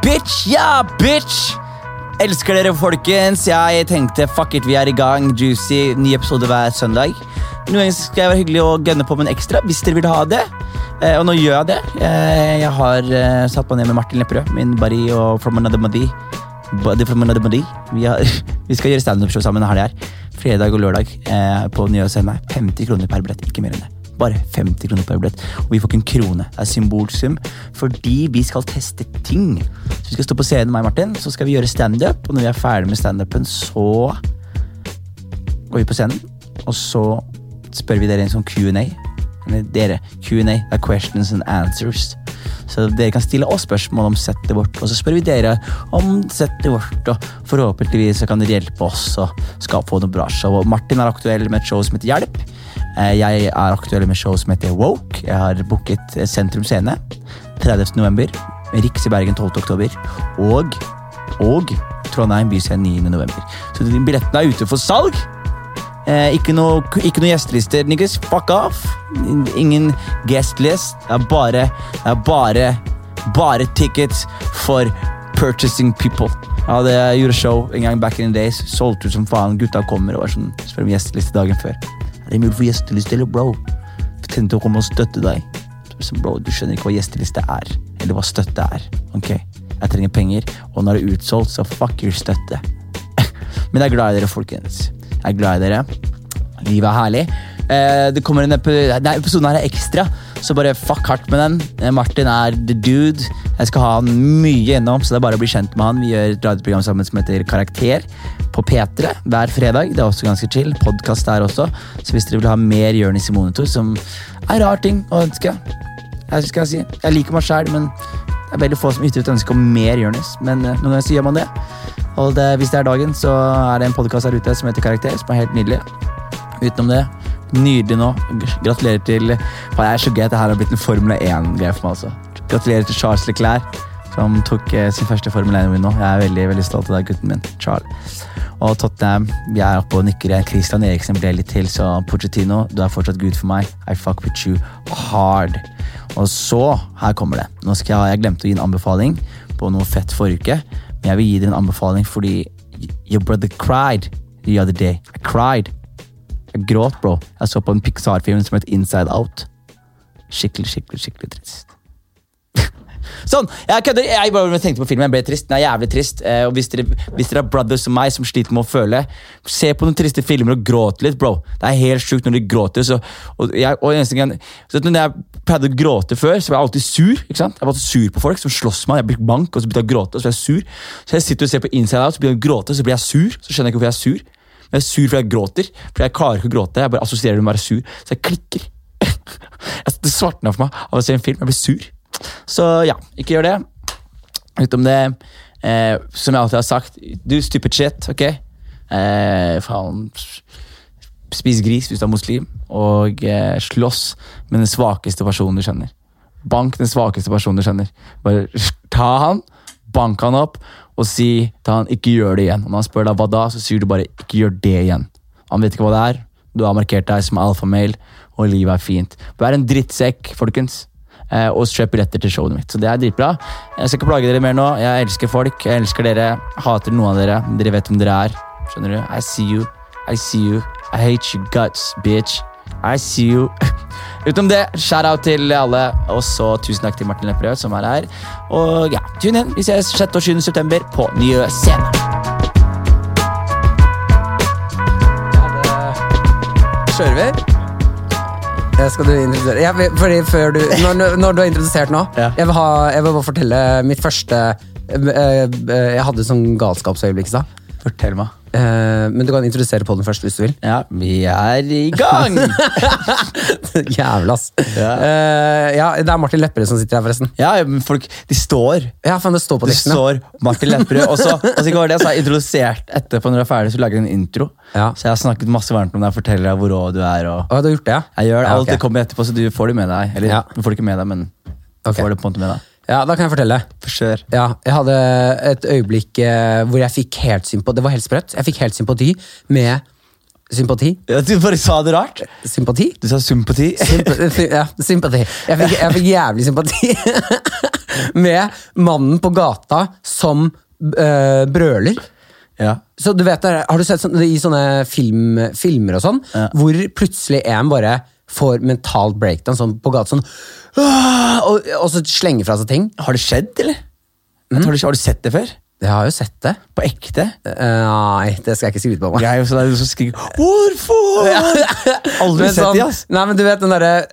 Bitch, ja, bitch! Elsker dere, folkens. Jeg tenkte fuck it, vi er i gang. Juicy, ny episode hver søndag. Noen ganger skal jeg være hyggelig og gønne på med en ekstra hvis dere vil ha det. Eh, og nå gjør jeg det. Eh, jeg har eh, satt meg ned med Martin Lepperød, min buddy og from another buddy. Buddy from another buddy. Vi, har, vi skal gjøre standup-show sammen. her det her. Fredag og lørdag på Nye Scene. 50 kroner per billett, ikke mer enn det. Bare 50 kroner per billett. Og vi får ikke en krone. Det er symbolsum fordi vi skal teste ting. Vi skal stå på scenen, meg Martin, så skal vi gjøre standup. Og når vi er ferdig med standupen, så går vi på scenen, og så spør vi dere en sånn Q&A. Dere, Q&A er questions and answers. Så dere kan stille oss spørsmål om settet vårt, og så spør vi dere om settet vårt. Og forhåpentligvis så kan dere hjelpe oss og skal få noe bra show. Og Martin er aktuell med et show som heter Hjelp. Eh, Jeg er aktuell med show som heter Woke. Jeg har booket Sentrum Scene 30. Riks i Bergen 12. oktober. Og, og Trondheim Byscene 9. november. Så billettene er ute for salg. Eh, ikke noe, ikke noe gjestelister, niggas. Fuck off. Ingen guest list. Det er bare, det er bare, bare tickets for purchasing people. Jeg gjorde show en gang back in the days. Solgte ut som faen. Gutta kommer og var sånn, spør om gjesteliste dagen før. Er det mulig for gjesteliste, eller bro? Jeg tenkte å komme og støtte deg. Så bro, du skjønner ikke hva gjesteliste er. Eller hva støtte er. Ok, Jeg trenger penger, og når det er utsolgt, så fuck your støtte. Men jeg er glad i dere, folkens. Jeg er glad i dere. Livet er herlig. Eh, det kommer en episode, Nei, episoden her er ekstra, så bare fuck hardt med den. Eh, Martin er the dude. Jeg skal ha han mye gjennom, så det er bare å bli kjent med han. Vi gjør et radioprogram sammen som heter Karakter på P3 hver fredag. Det er også ganske chill. Podkast der også. Så hvis dere vil ha mer Jonis i monitor, som er rar ting å ønske Jeg si, jeg liker meg sjæl, men det er veldig få som ytrer et ønske om mer Jonis. Men eh, noen ganger så gjør man det. Og det, hvis det er dagen, så er det en podkast her ute som heter Karakter, som er helt nydelig. Utenom det, nydelig nå. Gratulerer til Faen, Jeg er så gøy at det her har blitt en Formel 1-greie for meg. altså. Gratulerer til Charles Leclerc, som tok eh, sin første Formel 1-win nå. Jeg er veldig veldig stolt av deg, gutten min. Charles. Og Tottenham, vi er oppe og nikker. Christian Eriksen ble litt til, så Pochettino, du er fortsatt gud for meg. I fuck with you hard. Og så, her kommer det. Nå skal jeg, jeg glemte å gi en anbefaling på noe fett forrige uke. Men jeg vil gi dere en anbefaling fordi your brother cried the other day. I cried. Jeg gråt, bro. Jeg så på en Pixar-film som het Inside Out. Skikkelig, skikkelig, skikkelig trist. Sånn! Jeg kødder. Jeg bare tenkte på filmen, jeg ble trist. Den er jævlig trist. Eh, og hvis dere, hvis har brothers som meg som sliter med å føle, se på noen triste filmer og gråt litt, bro. Det er helt sjukt når de gråter. Så, og jeg, og eneste gang, så når jeg pleide å gråte før, så var jeg alltid sur. ikke sant? Jeg var alltid sur på folk som slåss med meg. Jeg blir bank, og så begynte jeg å gråte, og så blir jeg sur. Så jeg sitter og ser på Inside Out, så begynner jeg å gråte, så blir jeg sur. Så skjønner jeg ikke hvorfor jeg er sur. Men jeg er sur fordi jeg gråter. Fordi jeg klarer ikke å gråte. Jeg bare assosierer det med å være sur. Så jeg klikker. Det svartna for meg av å se en film. Jeg blir sur. Så ja, ikke gjør det. Utenom det, eh, som jeg alltid har sagt, do stupid shit, ok? Eh, faen Spis gris hvis du er muslim, og eh, slåss med den svakeste personen du kjenner. Bank den svakeste personen du kjenner. Bare ta han, bank han opp, og si til han ikke gjør det igjen. Og når han spør deg hva da, så sier du bare ikke gjør det igjen. Han vet ikke hva det er. Du har markert deg som alfamale, og livet er fint. Vær en drittsekk, folkens. Eh, og kjøp billetter til showet mitt. Så det er dritbra. Jeg skal ikke plage dere mer nå. Jeg elsker folk. Jeg elsker dere. Hater noen av dere. Dere vet hvem dere er. Skjønner du? I see you. I see you. I hate you guts, bitch. I see you. Utenom det, shout-out til alle. Og så tusen takk til Martin Lepperød, som er her. Og ja, tune inn. Vi ses 6. og 7. september på Nye Scene. Kjører vi? Eh, Skal du introdusere? Ja, fordi før du, når, når du har introdusert nå, Ja. jeg, vil ha, jeg vil bare fortelle mitt første eh, eh, Jeg hadde sånn galskapsøyeblikk i stad. Fortell meg. Eh, Men du kan introdusere på den først, hvis du vil. Ja, vi er i gang! Jævla, ass. Ja. Uh, ja, det er Martin Lepperød som sitter her, forresten. Ja, men folk, de står Ja, faen, det står på Det teksten. ja. står Martin Lepperød. Og så, det, har jeg introdusert etterpå når du er ferdig, så lager jeg en intro. Ja. Så jeg har snakket masse varmt om deg, forteller deg hvor rå du er. Og og du har gjort det, ja? jeg gjør det, Ja, alt det kommer etterpå, så du får det med deg. Eller Ja. du får det ikke med deg, men du okay. får det på en måte med deg. Ja, da kan jeg fortelle. For. Ja, jeg hadde et øyeblikk eh, hvor jeg fikk helt sympati Det var helt sprøtt. Jeg fikk helt sympati med Sympati? Ja, du bare sa det rart. Sympati? Du sa sympati. Sympati. ja, sympati. Jeg fikk, jeg fikk jævlig sympati. med mannen på gata som eh, brøler. Ja. Så du vet, Har du sett sånne, i sånne film, filmer og sånn, Ja. hvor plutselig en bare får mentalt breakdown sånn på gata sånn og, og så slenger fra seg ting? Har det skjedd, eller? Mm. Har, du, har du sett det før? Jeg har jo sett det. På ekte? Eh, nei, det skal jeg ikke skryte på meg. Jeg er jo sånn der som skriker 'Hvorfor?' Aldri Men sett sånn- de, ass. Nei, men du vet den derre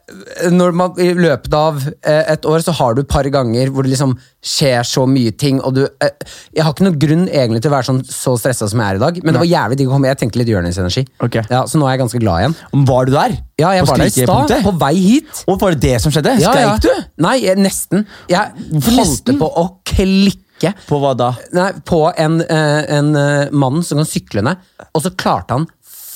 Når man i løpet av eh, et år så har du et par ganger hvor det liksom skjer så mye ting, og du eh, Jeg har ikke noen grunn egentlig til å være sånn så stressa som jeg er i dag, men det var jævlig digg å komme. Jeg tenkte litt Jonis-energi. Ok. Ja, så nå er jeg ganske glad igjen. Var du der? Ja, jeg På var der i stad, på vei hit. Og var det det som skjedde? Ja, ja. Du? Nei, nesten. Jeg holdt på å klikke. På hva da? Nei, på en, eh, en eh, mann som kan sykle ned, og så klarte han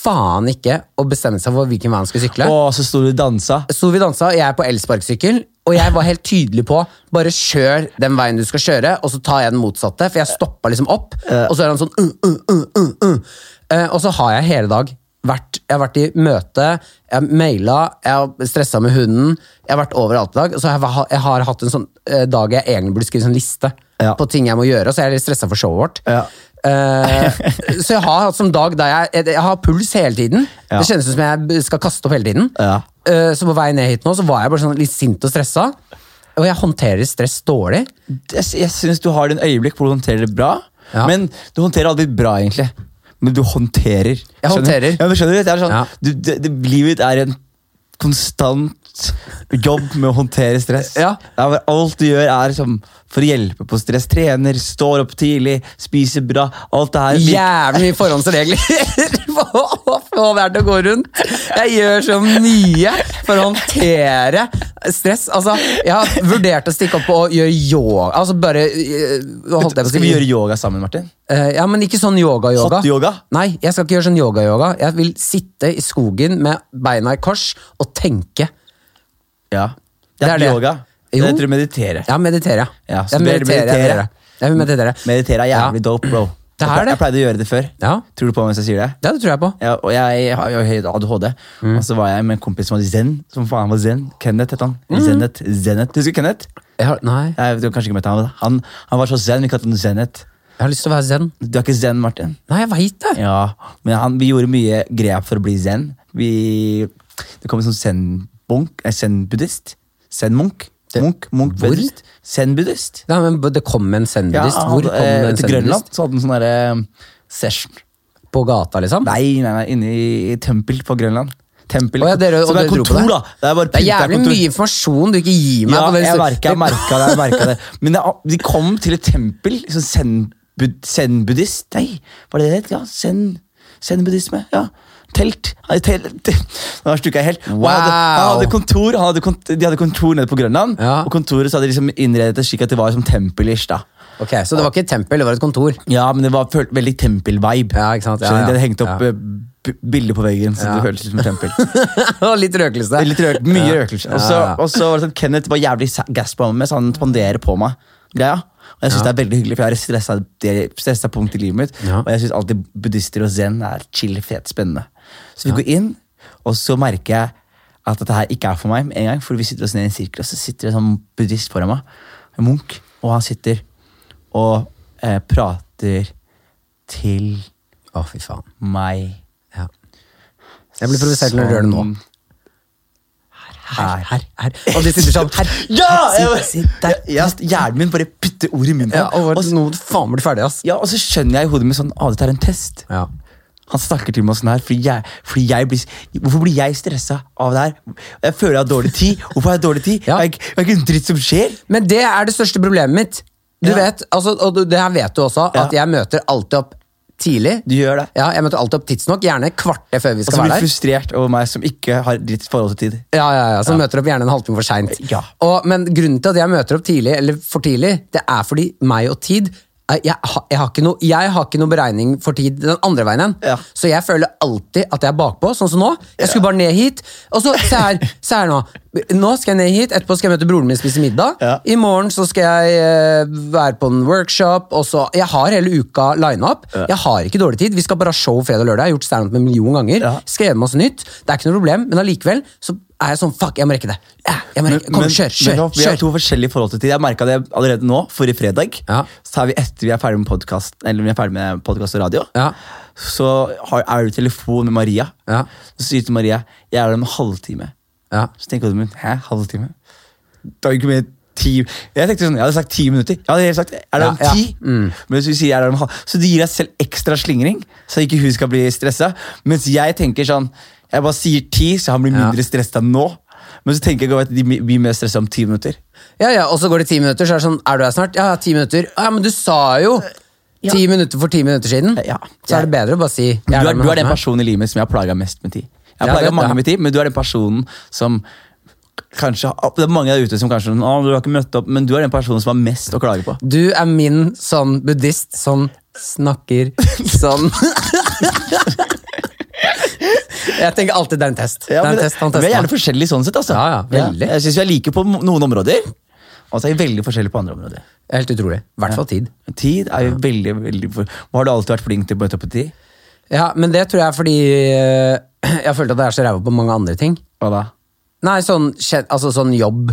faen ikke å bestemme seg for hvilken vei han skulle sykle. Og så sto vi dansa. Så vi dansa, jeg er på elsparkesykkel, og jeg var helt tydelig på bare kjør den veien du skal kjøre, og så tar jeg den motsatte, for jeg stoppa liksom opp, og så er han sånn uh, uh, uh, uh, uh. Eh, Og så har jeg hele dag vært, jeg har vært i møte, jeg har maila, jeg har stressa med hunden, jeg har vært overalt i dag, så har jeg, jeg har hatt en sånn eh, dag jeg egentlig burde skrive sånn liste Ja. på ting jeg må gjøre, Så jeg er litt stressa for showet vårt. Ja. Eh, så jeg har hatt sånn dag der jeg, jeg, jeg har puls hele tiden. Ja. Det kjennes ut som jeg skal kaste opp hele tiden. Ja. Eh, så på vei ned hit nå, så var jeg bare sånn litt sint og stressa. Og jeg håndterer stress dårlig. Jeg, jeg syns du har din øyeblikk hvor du håndterer det bra, men du håndterer aldri bra, egentlig. Men du håndterer. Jeg håndterer. Ja, men skjønner du? Det er sånn, Ja. du, det, det, livet er en konstant jobb med å håndtere stress. Ja. Alt du gjør, er som for å hjelpe på stress. Trener, står opp tidlig, spiser bra. Alt det her. Jævlig mye forhåndsregler få til å gå rundt. Jeg gjør så mye for å håndtere stress. Altså, jeg har vurdert å stikke opp og gjøre yoga. Altså bare eh, Skal vi gjøre yoga sammen, Martin? Eh, ja, men ikke sånn yoga-yoga. Hot yoga? Nei, jeg skal ikke gjøre sånn yoga-yoga. Jeg vil sitte i skogen med beina i kors og tenke. Ja. Det Det er, er det. ikke yoga. Jo. Det heter meditere. Ja, meditere. Ja, så jeg mediterer. meditere? Jeg, meditere. vil meditere. Meditere er jævlig dope, bro. Det er det. jeg pleide å gjøre det før. Ja. Tror du på hvis jeg sier det? ja, det tror jeg på. Ja, og jeg har jo høyt ADHD. Mm. Og så var jeg med en kompis som var zen. Som faen var zen. Kenneth het han. Mm. Zenet. Zenet. Husker du Kenneth? Jeg har, nei, Jeg, du har kanskje ikke møtt han, han, han var så zen, vi kalte han Zenet. jeg har lyst til å være zen. Du er ikke zen, Martin? Nei, jeg vet det. Ja, men han, vi gjorde mye grep for å bli zen. Vi, det kom en sånn zen-bunk, eh, zen-buddhist. Zen-munk. Munk, munk, Hvor? buddhist. Zen-buddhist. Ja, men det kom en zen-buddhist. Ja, Hvor kom eh, en Til Grønland zen-buddhist? så hadde han sånn derre session. På gata, liksom? Nei, nei, nei, inne i, i tempel på Grønland. Tempel, Å ja, dere- som det er kontor, det? da. Det er, Det er jævlig kontor. mye informasjon du ikke gir meg. Ja, på det- jeg merka, jeg merka det. jeg merka det. Men det, de kom til et tempel, sånn Zen-buddhist? zen-buddhist. Nei, var det det det het? Ja, zen, zen-buddhisme. Ja. Telt. Telt. Da stukka jeg helt. Wow. Han hadde, han hadde kontor, han hadde kont de hadde kontor nede på Grønland, Ja. og kontoret så hadde de liksom innredet det slik at det var som tempel-ish. da. Ok, Så det var ikke et tempel, det var et kontor? Ja, men det var veldig tempel-vibe. Ja, ikke sant? Ja, ja. Det hadde hengt opp Ja. eh, bilder på veggen, så Ja. det føltes som et tempel. Og Litt røkelse. Litt røk, mye Ja. røkelse. Og så, Ja, ja. var det sånn, Kenneth var jævlig gass på meg, så han spanderer på meg. Greia. Og jeg synes det er veldig hyggelig, for jeg har stressa, det- stressa punkt i livet mitt. Ja. Og jeg syns alltid buddhister og zen er chill, fet, spennende. Så vi går inn, og så merker jeg at dette her ikke er for meg en gang. For vi sitter oss ned i en sirkel, og så sitter det en sånn buddhist foran meg. En munk. Og han sitter og eh, prater til Å, fy faen. meg. Ja. Jeg blir provosert når du gjør det nå. Her, her, her. Og de sitter sånn her. Ja! Sitt, Jeg, sitt der. hjernen min bare putter ord i munnen. Ja, og og, så- nå faen bli ferdig, ass. ja, og så skjønner jeg i hodet mitt sånn ah, dette er en test. Ja. Han snakker til meg sånn her fordi jeg, fordi jeg blir, Hvorfor blir jeg stressa av det her? Jeg føler jeg har dårlig tid. Hvorfor har jeg dårlig tid? Ja. Jeg, jeg ikke en dritt som skjer. Men det er det største problemet mitt. Du Ja. vet, altså, og det her vet du også, at jeg møter alltid opp tidlig. Du gjør det. Ja, jeg møter alltid opp tidsnok, gjerne kvarter før vi Og skal så blir være du der. frustrert over meg som ikke har dritt forhold til tid. Ja, ja, ja, Så møter opp gjerne en halvtime for seint. Ja. Og- Men grunnen til at jeg møter opp tidlig, eller for tidlig, det er fordi meg og tid jeg, har- jeg, har ikke no, jeg har ikke noe beregning for tid den andre veien igjen. Ja. Så jeg føler alltid at jeg er bakpå, sånn som nå. Jeg skulle bare ned hit, og så se her, se her nå. Nå skal jeg ned hit, etterpå skal jeg møte broren min og spise middag. Ja. I morgen så skal jeg eh, være på en workshop. Og så, jeg har hele uka line up. Jeg har ikke dårlig tid. Vi skal bare ha show fredag og lørdag. Jeg har gjort standup en million ganger. Ja. Skrevet masse nytt. Det er ikke noe problem, men allikevel så er jeg sånn fuck, jeg må rekke det. Jeg må rekke. Kom, kjør, kjør. men vi har to forskjellige forhold til tid. Jeg merka det allerede nå, forrige fredag. Ja. Så er vi etter vi er ferdig med podcast, eller vi er ferdig med podcast og radio. Ja. Så har, er du i telefon med Maria. Ja. Så sier du til Maria jeg er der om en halvtime. Ja. Så tenker du, men hæ, halvtime? Det er jo ikke mer ti Jeg tenkte sånn, jeg hadde sagt ti minutter. Jeg hadde helt sagt, er det om Ja, ja. ti? Men hvis du sier er det om halv Så du gir deg selv ekstra slingring, så ikke hun skal bli stressa. Mens jeg tenker sånn Jeg bare sier ti, så han blir Ja. mindre stressa nå. Men så tenker jeg at de blir mer stressa om ti minutter. Ja, ja, og så går det ti minutter, så er det sånn Er du her snart? Ja, ja, ti minutter. Ja, men du sa jo ti minutter for ti minutter siden. Ja. Så er det bedre å bare si Du er, du er den personen i livet som jeg har plaga mest med tid. Jeg pleier å ja. med tid, men du er den personen som kanskje, Det er mange der ute som kanskje sånn, å, du har ikke møtt opp, men du er den personen som har mest å klage på. Du er min sånn buddhist som snakker sånn Jeg tenker alltid det er en test. Ja, det er en test, han vi er gjerne forskjellige sånn sett. altså. Ja, ja, veldig. Jeg syns vi er like på noen områder, og så er vi veldig forskjellige på andre områder. Helt utrolig. I hvert fall tid. Tid er jo veldig, veldig for... Har du alltid vært flink til å møte opp på tid? Ja, Men det tror jeg er fordi eh, jeg har følt at jeg er så ræva på mange andre ting. Hva da? Nei, sånn, altså sånn jobb.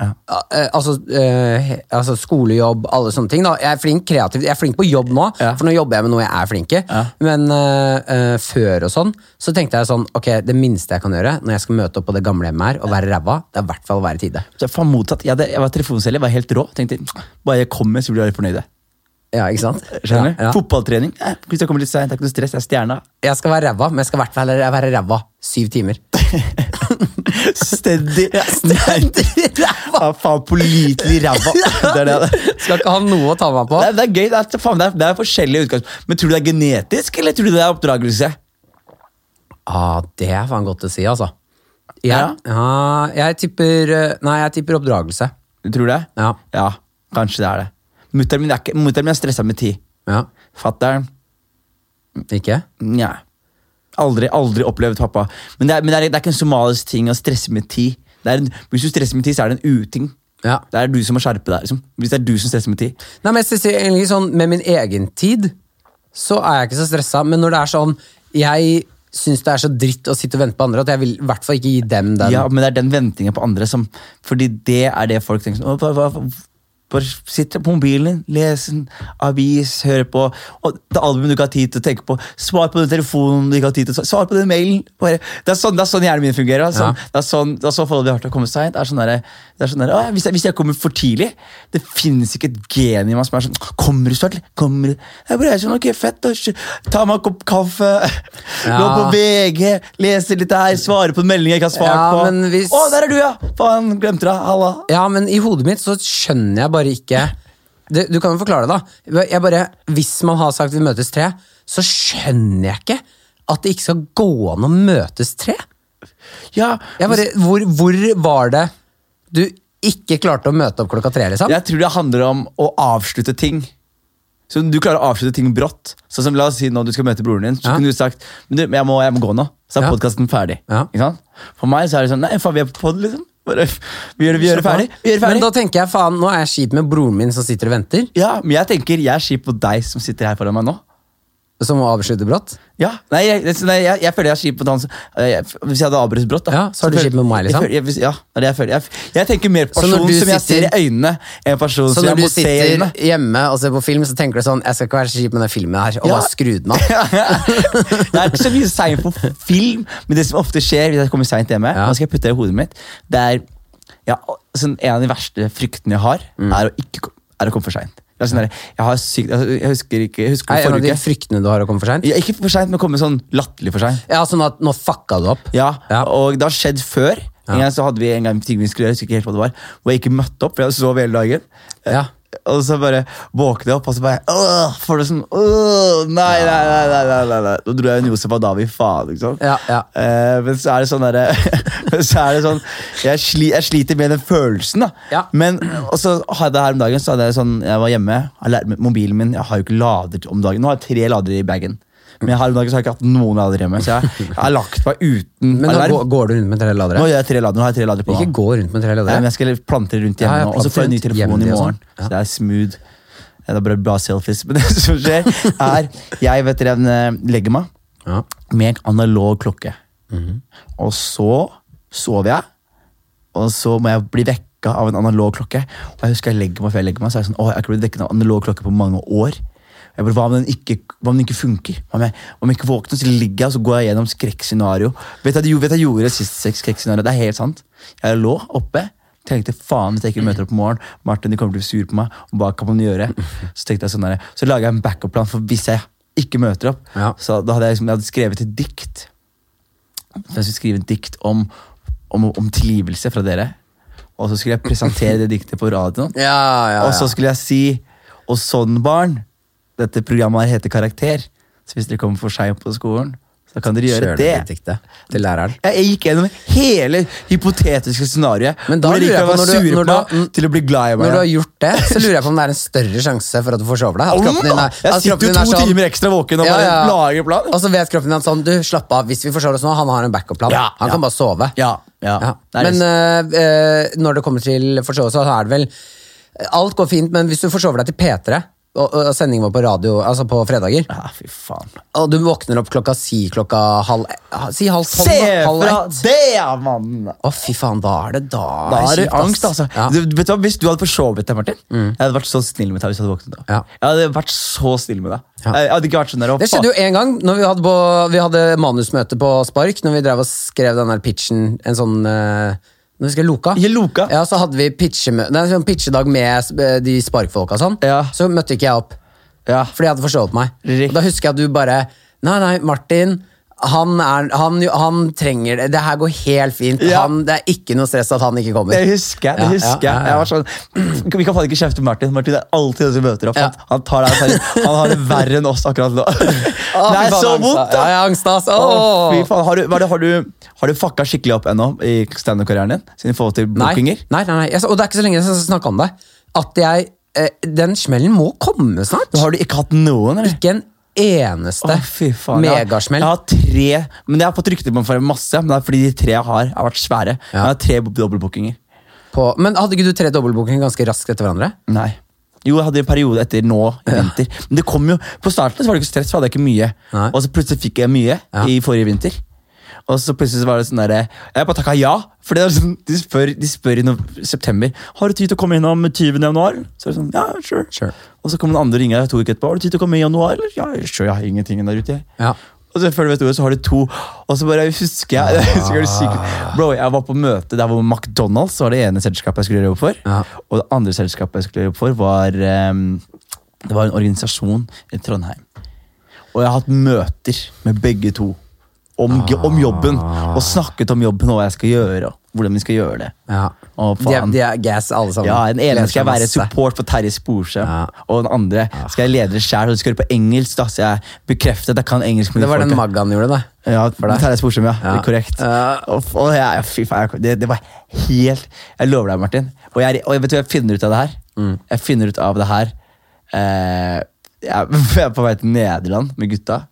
Ja. Eh, altså, eh, altså skolejobb, alle sånne ting. Da. Jeg er flink kreativt, Jeg er flink på jobb nå, Ja. for nå jobber jeg med noe jeg er flink i. Ja. Men eh, eh, før og sånn, så tenkte jeg sånn Ok, det minste jeg kan gjøre når jeg skal møte opp på det gamle hjemmet her og være ræva, det er i hvert fall å være i tide. Så jeg. Jeg, var telefonselger, var helt rå. Tenkte, Bare jeg kommer, så blir dere fornøyde. Ja, ikke sant? Skjønner du? Ja, ja. Fotballtrening. Eh, hvis jeg kommer litt seint, det er ikke noe stress, jeg er stjerna. Jeg skal være ræva, men jeg skal i hvert fall være ræva syv timer. Steady. Steady ræva. Ja, faen, pålitelig ræva. Det er det. det. Skal ikke ha noe å ta meg på. Det er, det er gøy. Det er, faen, det er, det er forskjellige utgangspunkt. Men tror du det er genetisk, eller tror du det er oppdragelse? Ah, det er faen godt å si, altså. Jeg, Ja. ja, jeg tipper eh, Nei, jeg tipper oppdragelse. Du tror det? Ja. Ja, kanskje det er det. Mutter'n min er, ikke- mutteren min er stressa med tid. Ja. Fatter'n Ikke? Nja. Aldri, aldri opplevd pappa. Men, det er, men det, er, det er ikke en somalisk ting å stresse med tid. Det er en, hvis du stresser med tid, så er det en uting. Ja. Det er du som må skjerpe deg. Liksom. Hvis det er du som stresser med tid. Nei, men jeg synes egentlig sånn Med min egen tid så er jeg ikke så stressa, men når det er sånn Jeg syns det er så dritt å sitte og vente på andre at jeg vil i hvert fall ikke gi dem den. Ja, men det er den ventingen på andre som Fordi det er det folk tenker sånn «Å, hva, hva, Bare sitte på mobilen, lese en avis, høre på og det albumet du ikke har tid til å tenke på. Svar på den telefonen du ikke har tid til å Svar på den mailen. Bare, det, er sånn, det er sånn hjernen min fungerer. da. Sånn, Ja. Det er sånn, det er sånn forholdet vi har til å komme seint. Det er sånn der, det er sånn der, «Å, hvis, jeg, hvis jeg kommer for tidlig Det finnes ikke et gen i meg som er sånn Kommer du snart? Kommer du? Jeg bare er sånn, ok, fett. Ta meg en kopp kaffe. Gå på VG, lese litt her, svare på en melding jeg ikke har svart Ja, på. hvis- Å, der er du, ja! Faen, glemte deg. Halla. Ja, men i hodet mitt så skjønner jeg bare ikke det, Du kan jo forklare det, da. Jeg bare, hvis man har sagt vi møtes tre, så skjønner jeg ikke at det ikke skal gå an å møtes tre. Ja, bare, hvor, hvor var det du ikke klarte å møte opp klokka tre, liksom? jeg tror det handler om å avslutte ting. Så Du klarer å avslutte ting brått. Sånn som La oss si nå du skal møte broren din. Så Ja. kunne du sagt men du, jeg, må, jeg må gå nå. Så er Ja. podkasten ferdig. Ja. For meg så er det sånn Nei, faen, vi er på pod, liksom. Bare, vi gjør vi gjør det ferdig. Vi gjør det Men da tenker jeg, faen, nå er jeg kjip med broren min som sitter og venter, Ja, Men jeg tenker jeg er kjip på deg som sitter her foran meg nå. Som å avslutte brått. Ja, nei, jeg, nei, jeg, jeg føler jeg er kjip mot han som- jeg, Hvis jeg hadde avbrutt brått, da Ja, så er du kjip med meg, liksom. Jeg føler, jeg, ja, det er det jeg føler. Jeg, jeg tenker mer på Så når personen du som jeg ser sitter- i øynene, enn personen Så som jeg når du må se i sitter øynene. hjemme og ser på film, så tenker du sånn Jeg skal ikke være så kjip med den filmen her, og Ja. bare skru den av. det er ikke så mye seint på film, men det som ofte skjer hvis jeg kommer seint hjemme, Ja. nå skal jeg putte det i hodet mitt, det er ja, sånn, En av de verste fryktene jeg har, Mm. er, å ikke, er å komme for seint. Er Sånn der, jeg, har sykt, altså, jeg husker ikke jeg husker Er en av de fryktene du har å komme for seint? Ja, ikke for seint, men komme sånn latterlig for seint. Ja, sånn at nå fucka du opp. Ja, Ja. og det har skjedd før. En gang så hadde vi en gang ting vi skulle gjøre, jeg husker ikke helt hva det var, hvor jeg ikke møtte opp, for jeg sov hele dagen. Ja. Og så bare våkner jeg opp, og så bare Åh, får det sånn Åh, nei, nei, nei, nei, nei, nei, nei. Da dro jeg en Josef Adavi, faen, liksom. Ja, ja. Eh, men så er det sånn derre men Så er det sånn jeg, sli, jeg sliter med den følelsen, da. Ja. Men og så hadde jeg her om dagen, så hadde jeg sånn Jeg var hjemme, jeg lærte mobilen min Jeg har jo ikke lader om dagen. Nå har jeg tre ladere i bagen. Men jeg har, jeg ikke hatt noen lader hjemme, så jeg, jeg har lagt meg uten Men alarm. går, går du rundt med tre Nå ladere? har jeg tre ladere, nå har jeg tre ladere på. Ikke gå rundt med tre Nei, men jeg skal plante rundt hjemme Ja, nå, og så får jeg en ny telefon i morgen. Ja. Så det er smooth. Det er bare bra selfies. Men det som skjer, er Jeg vet dere, eh, legger meg Ja. med en analog klokke. Mhm. Og så sover jeg, og så må jeg bli vekka av en analog klokke. Og jeg husker jeg legger meg før jeg legger meg, så er jeg sånn, å, jeg har ikke blitt vekket av en analog klokke på mange år. Jeg bare, hva om den ikke, hva om den ikke funker? Hva om jeg, om jeg ikke våkner, så ligger jeg og så går jeg gjennom skrekkscenario. Vet du hva jeg, gjorde sist skrekkscenario? Det er helt sant. Jeg lå oppe, tenkte faen hvis jeg ikke møter opp i morgen, Martin de kommer til å bli sur på meg, og hva kan man gjøre? Så tenkte jeg sånn der, så laget jeg en backup-plan for hvis jeg ikke møter opp. Ja. Så da hadde jeg, liksom, jeg hadde skrevet et dikt. Så jeg skulle skrive et dikt om, om, om tilgivelse fra dere. Og så skulle jeg presentere det diktet på radioen. Ja, ja, Og så skulle jeg si Og sånn, barn, dette programmet heter Karakter. Så hvis dere kommer for seint på skolen, så kan dere gjøre det. til læreren? Jeg, jeg gikk gjennom hele hypotetiske scenarioet. Men da hvor lurer jeg på, når du- når du- meg til å bli glad i meg. Når du har gjort det, så lurer jeg på om det er en større sjanse for at du får sove deg. At kroppen din er, at jeg sitter jo to sånn- timer ekstra våken og Ja, ja. lager plan. Og så vet kroppen din at sånn, du, slapp av, hvis vi forsover oss nå, han har en backup-plan. Ja, han ja. kan bare sove. Ja, ja. Ja. Men uh, uh, når det kommer til forsovelse, så er det vel Alt går fint, men hvis du forsover deg til P3, og, og sendingen var på radio, altså på fredager, Ja, fy faen. og du våkner opp klokka si klokka halv Si halv tolv, Se halv fra ett. det, mann! Å, fy faen, da er det da Da er det kjipt, ass. angst, altså. Ja. Du, vet du hva, Hvis du hadde forsovet deg, Martin Jeg hadde vært så snill med deg hvis du hadde våknet da. Ja. Jeg hadde vært så snill med deg. Ja. Jeg hadde ikke vært sånn der. «Å, Det skjedde jo en gang når vi hadde, på, vi hadde manusmøte på Spark. Når vi drev og skrev den der pitchen, en sånn uh, Når vi skrev Loka. I Loka? Ja, Så hadde vi pitchedag sånn pitchedag med eh, de Spark-folka. Sånn. Ja. Så møtte ikke jeg opp, Ja. fordi jeg hadde forstått meg. Riktig. Og Da husker jeg at du bare Nei, nei, Martin. Han, er, han, han trenger det. Det her går helt fint. Ja. Han, det er ikke noe stress at han ikke kommer. Det husker jeg. det Ja, husker ja, ja, jeg sånn, Vi kan faen ikke kjefte på Martin. Martin er alltid den som møter opp. Ja. Han, tar deg seriøst. han har det verre enn oss akkurat nå. Oh, det er så vondt, Ja, da! har angst, ass. Oh. Fy faen. Har du, det, har, du, har du fucka skikkelig opp ennå i standup-karrieren din? Siden forhold til Nei, bookinger? nei, nei, nei. Jeg, og det er ikke så lenge siden jeg snakka om det. At jeg eh, Den smellen må komme snart. Har du ikke hatt noen, eller? Ikke en eneste. Jeg megasmell. Jeg har tre, men jeg har fått rykter på meg for masse. Men det er fordi de tre jeg har, har vært svære. Jeg har tre dobbeltbookinger. På, men hadde ikke du tre dobbeltbookinger ganske raskt etter hverandre? Nei. Jo, jeg hadde en periode etter nå i vinter. Men det kom jo, på starten så var det ikke stress, for jeg hadde ikke mye. Nei. Og så plutselig fikk jeg mye Ja. i forrige vinter. Og så plutselig var det sånn der, Jeg bare takka ja. For det sånn, de, spør, de spør i no september Har du tid til å komme innom 20. januar. Så er det sånn, ja, sure. Sure. Og så kommer den andre og ringer to uker etterpå. Har du tid til å komme i januar? Eller? Ja, sure, jeg har ingenting der ute. Ja. Og så før du vet ordet, så har du to. Og så bare husker jeg jeg husker det. Bro, jeg var på møte der hvor McDonald's var det ene selskapet jeg skulle gjøre jobb for. Ja. Og det andre selskapet jeg skulle gjøre jobb for, var um, Det var en organisasjon i Trondheim. Og jeg har hatt møter med begge to om, om jobben. Og snakket om jobben og hva jeg skal gjøre. Hvordan vi skal gjøre det. ja. Å, De, de er gas, alle sammen. Ja, Den ene skal jeg være support for Terje Sporsem, Ja. og den andre skal jeg lede det sjæl. Og du skal gjøre på engelsk, da, så jeg bekrefter at jeg kan engelsk. Det var de den. Maggan gjorde, da. Ja. Terje Sporsem, ja. Ja. Det er korrekt. Ja. Og, og jeg, fy faen, det, det var helt Jeg lover deg, Martin. Og jeg, og jeg vet du jeg finner ut av det her? Mm. Jeg finner ut av det her eh, jeg er på vei til Nederland med gutta.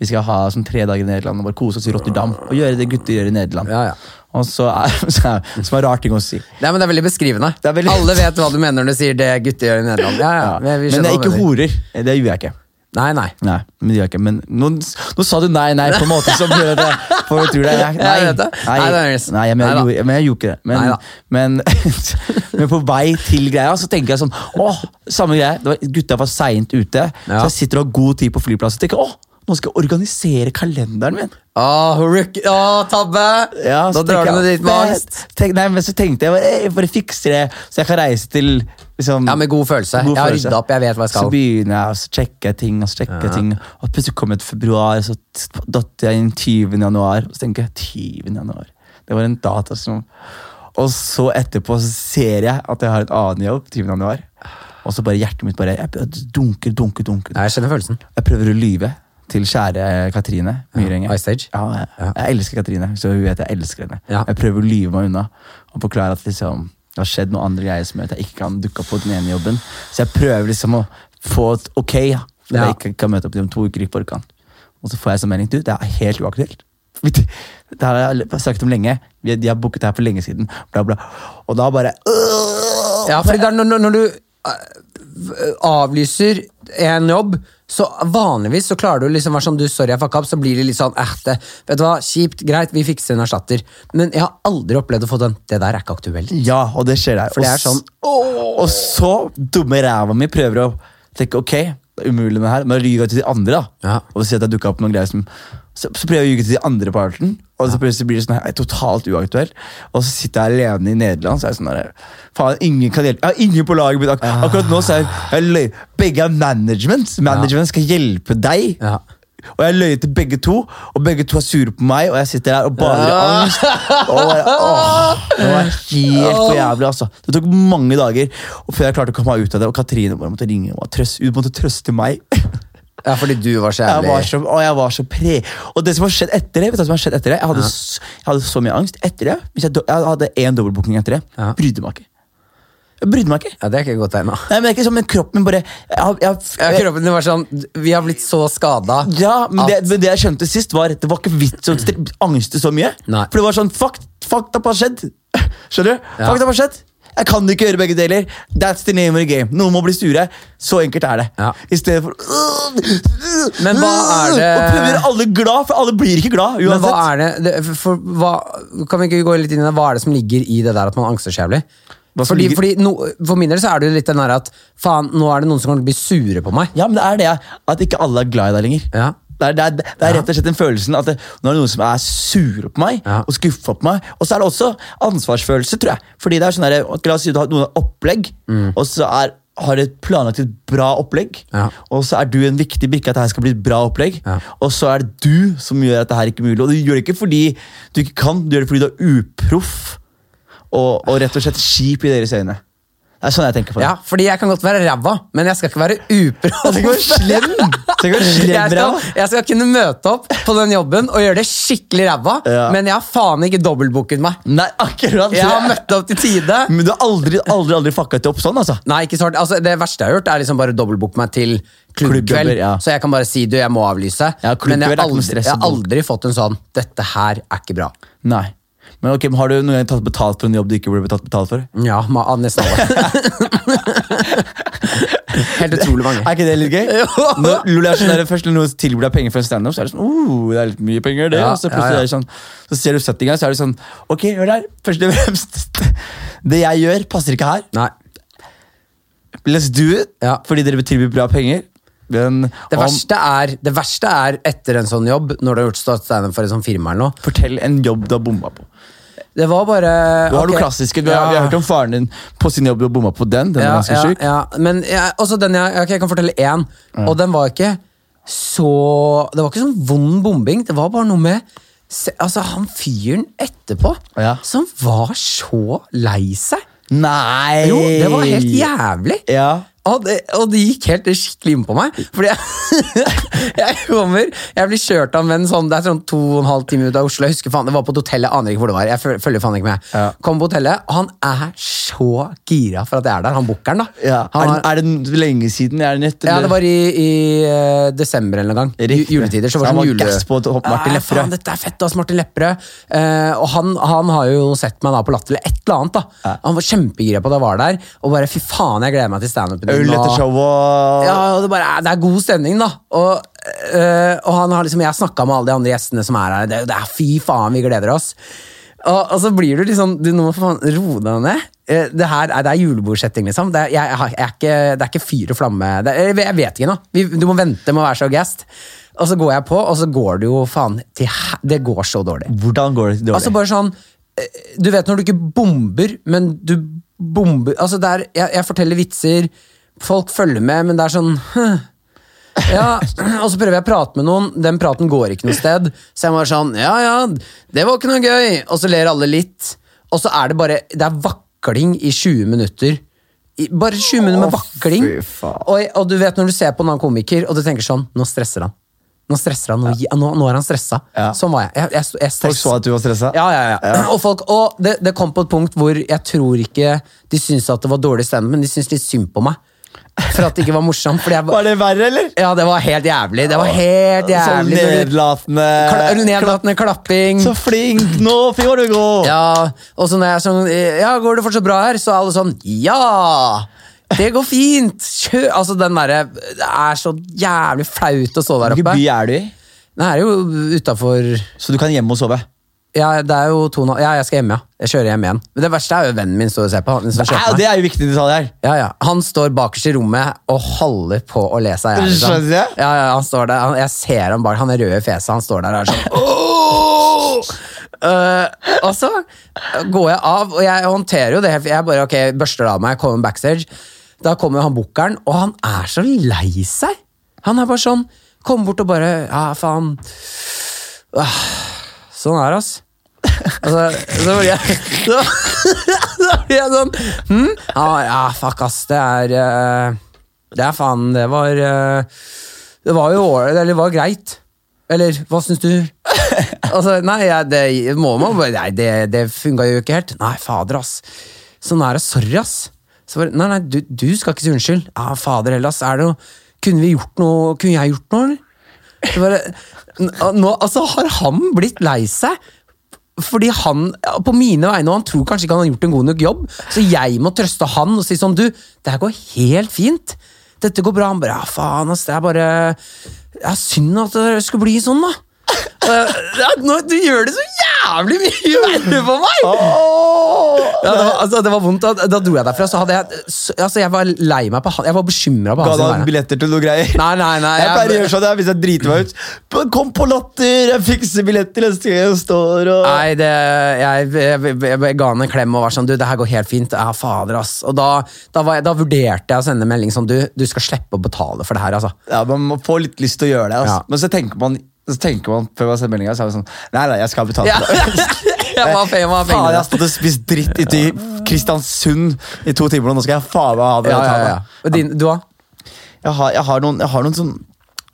Vi skal ha sånn tre dager i Nederland og bare kose oss i Rotterdam. Og gjøre det gutter gjør i Nederland. Ja, ja. Og så er, så er, som er rar ting å si. Nei, men det er veldig beskrivende. Det er veldig- Alle vet hva du mener når du sier det gutter gjør i Nederland. Ja, ja, vi- vi Men det er ikke horer. Det gjorde jeg ikke. Nei, nei. Nei, men gjør ikke. Men nå, nå sa du nei, nei på en måte som gjør at jeg tror det. Jeg, nei. Nei, nice. nei, men, jeg, gjorde, men jeg gjorde ikke det. Men, men, men på vei til greia så tenker jeg sånn Åh, samme greie. Gutta var seint ute, så jeg sitter og har god tid på flyplassen og tenker åh, nå skal jeg organisere kalenderen min. Åh, Rook- ah, tabbe! Ja, da drar du jeg, dit med nei, men så tenkte jeg bare, jeg bare fikser det, så jeg kan reise til liksom, Ja, med god følelse. God jeg har rydda opp, jeg vet hva jeg skal. Så begynner jeg, og så sjekker jeg ting, og så sjekker jeg ting. Og plutselig kommer et februar, så datter jeg inn 20. januar. Og så tenker jeg 20. januar. Det var en data som Og så etterpå så ser jeg at jeg har en annen jobb 20. januar. Og så bare hjertet mitt bare jeg dunker, dunker, dunker. Ja, jeg skjønner følelsen. Jeg prøver å lyve til kjære Katrine Myhrenge. Ice Age. Ja, jeg, Ja. jeg elsker Katrine, så hun vet jeg elsker henne. Ja. Jeg prøver å lyve meg unna og forklare at liksom, det har skjedd noen andre greier som gjør at jeg ikke kan dukke opp på den ene jobben. Så jeg prøver liksom å få et ok, ja, for Ja. jeg ikke kan møte opp om to uker i forkant. Og så får jeg sånn melding. Du, det er helt uaktuelt. Det har jeg snakket om lenge. De har booket det her for lenge siden. Bla, bla. Og da bare øh, Ja, fordi når, når- du avlyser en jobb, så vanligvis så klarer du liksom være sånn du, sorry jeg fucka opp, så blir det litt sånn eh, det, Vet du hva, kjipt, greit, vi fikser en erstatter. Men jeg har aldri opplevd å få den det der er ikke aktuelt. Ja, og det skjer der. For det er sånn, Og så dumme ræva mi prøver å tenke ok, det er umulig med det her, men jeg til de andre. da Ja. Og si at jeg dukket opp noen greier som så, så prøver jeg å ljuge til de andre parten, og så plutselig blir det sånn her, totalt uaktuelt. Og så sitter jeg alene i Nederland, så er jeg sånn her, faen, ingen kan hjelpe Jeg har ingen på laget mitt. Ak akkurat nå så er jeg, jeg Begge er management. Management skal hjelpe deg. Ja. Og jeg løy til begge to, og begge to er sure på meg, og jeg sitter der og bader i angst. Og bare, åh, det var helt for jævlig, altså. Det tok mange dager og før jeg klarte å komme meg ut av det. Og Katrine bare måtte ringe og trøste, måtte trøste meg. Ja, fordi du var så Jeg jævlig var så, og jeg var så pre... Og det som har skjedd etter det, vet du hva som har skjedd etter det? Jeg hadde, s- jeg hadde så mye angst etter det. Hvis jeg, jeg hadde én dobbeltbooking etter det. Ja. Brydde meg ikke. Jeg brydde meg ikke. Ja, Det er ikke et godt tegn. Nei, men det er ikke sånn, men kroppen min bare jeg, jeg, Ja, kroppen din var sånn Vi har blitt så skada. Ja, men det, men det jeg skjønte sist, var det var ikke vits å angste så mye. Nei. For det var sånn Fuck, fuck det har skjedd. Skjønner du? Ja. Fuck det har skjedd. Jeg kan ikke gjøre begge deler. That's the name of the game. Noen må bli sure. Så enkelt er det. Ja. I stedet for Men hva er det- Og prøver alle glad, for alle blir ikke glad Men hva er det, det for, hva, Kan vi ikke gå litt inn i det? Hva er det som ligger i det der at man angster så jævlig? Fordi, fordi no, For min del så er det jo litt den der at faen, nå er det noen som kommer til å bli sure på meg. Ja, men det er det at ikke alle er glad i deg lenger. Ja. Det er, det, er, det er rett og slett den følelsen at det, nå er det noen som er sure på meg og skuffa på meg. Og så er det også ansvarsfølelse, tror jeg. Fordi det er sånn der, La oss si du har noen opplegg, og så er, har du planlagt et bra opplegg. Mm. Ja. Og så er du en viktig brikke at det her skal bli et bra opplegg. Ja. Og så er det du som gjør at det her ikke er mulig. Og du gjør det ikke fordi du ikke kan, du gjør det fordi du er uproff og, og rett og slett kjip i deres øyne. Det er sånn jeg tenker på det. Ja, fordi jeg kan godt være ræva, men jeg skal ikke være uproff. Jeg. Jeg Jeg skal, kunne møte opp på den jobben og gjøre det skikkelig ræva, Ja. men jeg har faen ikke dobbeltbooket meg. Nei, akkurat Jeg har møtt opp til tide. Men du har aldri, aldri, aldri fucka det opp sånn, altså? Nei, ikke svart. Altså, det verste jeg har gjort, er liksom bare dobbeltbooke meg til klubbkveld. Ja. Så jeg kan bare si du, jeg må avlyse. Ja, men jeg har, aldri, jeg har aldri fått en sånn 'dette her er ikke bra'. Nei. Men ok, men Har du noen gang tatt betalt for en jobb du ikke burde tatt betalt for? Ja, nesten alle. Helt utrolig mange. Er ikke det litt gøy? Når Lula er sånn der, først når noen tilbyr deg penger for en standup, så er det sånn oh, det er litt mye penger, det. Ja, og så plutselig ja. er det sånn, så ser du settinga, så er det sånn Ok, hør der. Først og fremst Det jeg gjør, passer ikke her. Nei. Let's do it. Ja. Fordi dere tilbyr bra penger. Men Det verste, er, det verste er etter en sånn jobb, når du har gjort standup for et sånt firma eller noe. fortell en jobb du har bomma på. Det var bare Du har okay. noe klassiske. Du har, Ja. Vi har hørt om faren din på sin jobb og bomma på den. Den ja, ganske ja, sjuk. ja. Men jeg, også den jeg, okay, jeg kan fortelle én, og den var ikke så Det var ikke sånn vond bombing, det var bare noe med se, Altså, han fyren etterpå som var så lei seg. Nei! Jo, det var helt jævlig. Ja. Og det, og det gikk helt skikkelig inn på meg. Fordi jeg, jeg kommer Jeg blir kjørt av en sånn Det er sånn to og en halv time ut av Oslo. Jeg husker faen, Det var på et hotell, jeg aner ikke hvor det var. Jeg følger faen ikke med. Ja. Kom på hotellet, han er så gira for at jeg er der. Han bookeren, da. Ja. Han Er, det- er det lenge siden? Er det nytt? ja, det var i, i uh, desember eller en gang. Juletider. Så var det sånn jule... gass på Martin Ja, Lepperød. Faen, dette er fett, ass, Martin Lepperød. Uh, og han, han har jo sett meg da på Latter eller et eller annet. da Han var kjempegira på at jeg var der, og bare fy faen, jeg gleder meg til standupen Øl etter showet. ja, og det, bare, det er god stemning, da. Og, øh, og han har liksom, jeg har snakka med alle de andre gjestene som er her. Det, det er fy faen, vi gleder oss. Og, og så blir du liksom Du nå må faen roe deg ned. Eh, Det her er, det er julebordsetting, liksom. Det er, jeg, jeg, jeg er ikke, det er ikke fyr og flamme. Det er, jeg vet ikke nå. Vi, du må vente med å være så gassed. Og så går jeg på, og så går det jo faen til Det går så dårlig. Hvordan går det dårlig? Altså bare sånn eh, Du vet når du ikke bomber, men du bomber Altså det er, jeg, jeg forteller vitser, folk følger med, men det er sånn. Ja, og så prøver jeg å prate med noen, den praten går ikke noe sted. Så jeg var sånn Ja, ja, det var ikke noe gøy. Og så ler alle litt. Og så er det bare Det er vakling i 20 minutter. I, bare 20 minutter med vakling. Og, og du vet når du ser på en annen komiker, og du tenker sånn Nå stresser han. Nå stresser han, nå, nå, nå er han stressa. Ja. Sånn var jeg. jeg, jeg, jeg Folk så at du var stressa? ja, ja, ja. Og, folk, og det, det kom på et punkt hvor jeg tror ikke de syntes at det var dårlig standup, men de syntes litt synd på meg. For at det ikke var morsomt. Jeg Var det verre, eller? ja, det var helt jævlig. Det var helt Sånn jævlig. Sånn nedlatende Kla- Nedlatende klapping. Så flink! Nå får du gå! Ja, og så når jeg sånn Ja, går det fortsatt bra her? Så er alle sånn Ja! Det går fint! Kjør! Altså, den derre Det er så jævlig flaut å stå der oppe. Hvilken by er du i? Det er jo utafor Så du kan hjemme og sove? Ja, det er jo to nå- Ja, jeg skal hjem, ja. Jeg kjører hjem igjen. Men det verste er jo vennen min står og ser på. Han, som Ja, kjøper det er jo viktig detalj her. Ja, ja. han står bakerst i rommet og holder på å le seg i hjel. liksom. Ja, ja, han står der. Han, jeg ser ham bak. Han er rød i fjeset. Han står der og er sånn! Eh, Og så går jeg av, og jeg håndterer jo det. Jeg bare, ok, børster det av meg, kommer backstage. Da kommer han bookeren, og han er så lei seg. Han er bare sånn Kommer bort og bare Ja, faen. Ah, Sånn er ass. Altså, så blir jeg Så, så blir jeg sånn hm? ja, ja, fuck, ass. Det er eh, Det er faen Det var eh, Det var jo eller det var greit. Eller hva syns du? Altså, nei, jeg, det må man bare Nei, det, det funka jo ikke helt. Nei, fader, ass. Sånn er det. Sorry, ass. Så bare, nei, nei, du, du skal ikke si unnskyld. Ja, fader heller, ass. Er det noe Kunne vi gjort noe Kunne jeg gjort noe, eller? Så bare, nå, altså, har han blitt lei seg? Fordi han, på mine vegne, og han tror kanskje ikke han har gjort en god nok jobb, så jeg må trøste han og si sånn, du, det her går helt fint. Dette går bra. Han bare, ja faen ass, det er bare Ja, synd at det skulle bli sånn, da. Ja, nå, du gjør det så jævlig mye verre for meg! Ja, det, var, altså, det var vondt. Da, da dro jeg derfra, så hadde jeg så, Altså, jeg var lei meg på han Jeg var bekymra på Ga hans du han billetter til noe greier? Nei, nei, nei. Jeg pleier å gjøre sånn hvis jeg driter meg ut. Kom på Latter, jeg fikser billetter neste gang jeg står og Nei, det, jeg, jeg, jeg, jeg ga han en klem og var sånn Du, det her går helt fint. Ja, fader, ass. Og da, da, var jeg, da vurderte jeg å sende melding sånn Du, du skal slippe å betale for det her, altså. Ja, Man må få litt lyst til å gjøre det. Altså. Ja. Men så tenker man så tenker man før man ser meldinga, så er det sånn Nei, nei, jeg skal betale. For det. Jeg var fe- jeg var Faen, jeg har stått og spist dritt ute i Kristiansund i to timer, og nå skal jeg faen meg ha det. Ja, ja, ja. Og din, du? Jeg, har, jeg, har noen, jeg har noen sånn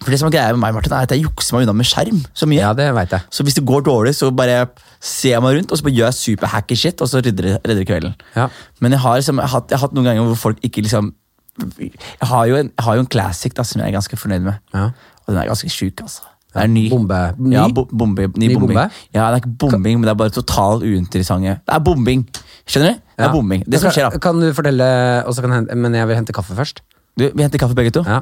For det som er greia med meg, Martin, er at jeg jukser meg unna med skjerm så mye. Ja, det vet jeg. Så hvis det går dårlig, så bare ser jeg meg rundt og så bare gjør jeg superhacky shit, og så redder redder kvelden. Ja. Men jeg har, liksom, jeg, har jeg har hatt noen ganger hvor folk ikke liksom Jeg har jo en, har jo en classic da, som jeg er ganske fornøyd med. Ja. Og den er ganske sjuk, altså. Det er ny. Bombe. Ny? Ja, bo bombe, ny, Ny bombing. bombe? Ja, det er ikke bombing, men det er bare totalt uinteressante. Det er bombing. Skjønner du? Det er Ja. bombing. Det som skjer, da. Kan, du fortelle kan hente, Men jeg vil hente kaffe først. Du, vi henter kaffe begge to. Ja.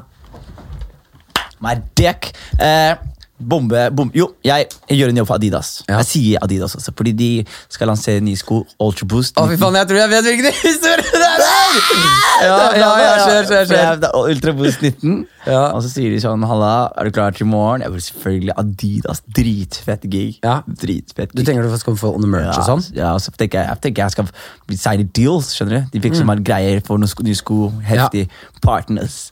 My dick. Eh, bombe, bom. Jo, jeg, jeg gjør en jobb for Adidas. Ja. Jeg sier Adidas også, fordi de skal lansere nye sko, Ultra Boost. Å, fy faen, jeg tror jeg vet hvilken historie det er! Ja, ja, ja, skjer. det er Ultra Boost 19. Ja. Og så sier de sånn Halla, er du klar til i morgen? Jeg vil selvfølgelig Adidas. Dritfett gig. Ja. Dritfett Du gig. tenker du skal få on the merch og sånn? Ja, så tenker jeg, jeg tenker jeg skal signe deals, skjønner du? De fikk så mange greier for noen sko, nye sko, heftig partners.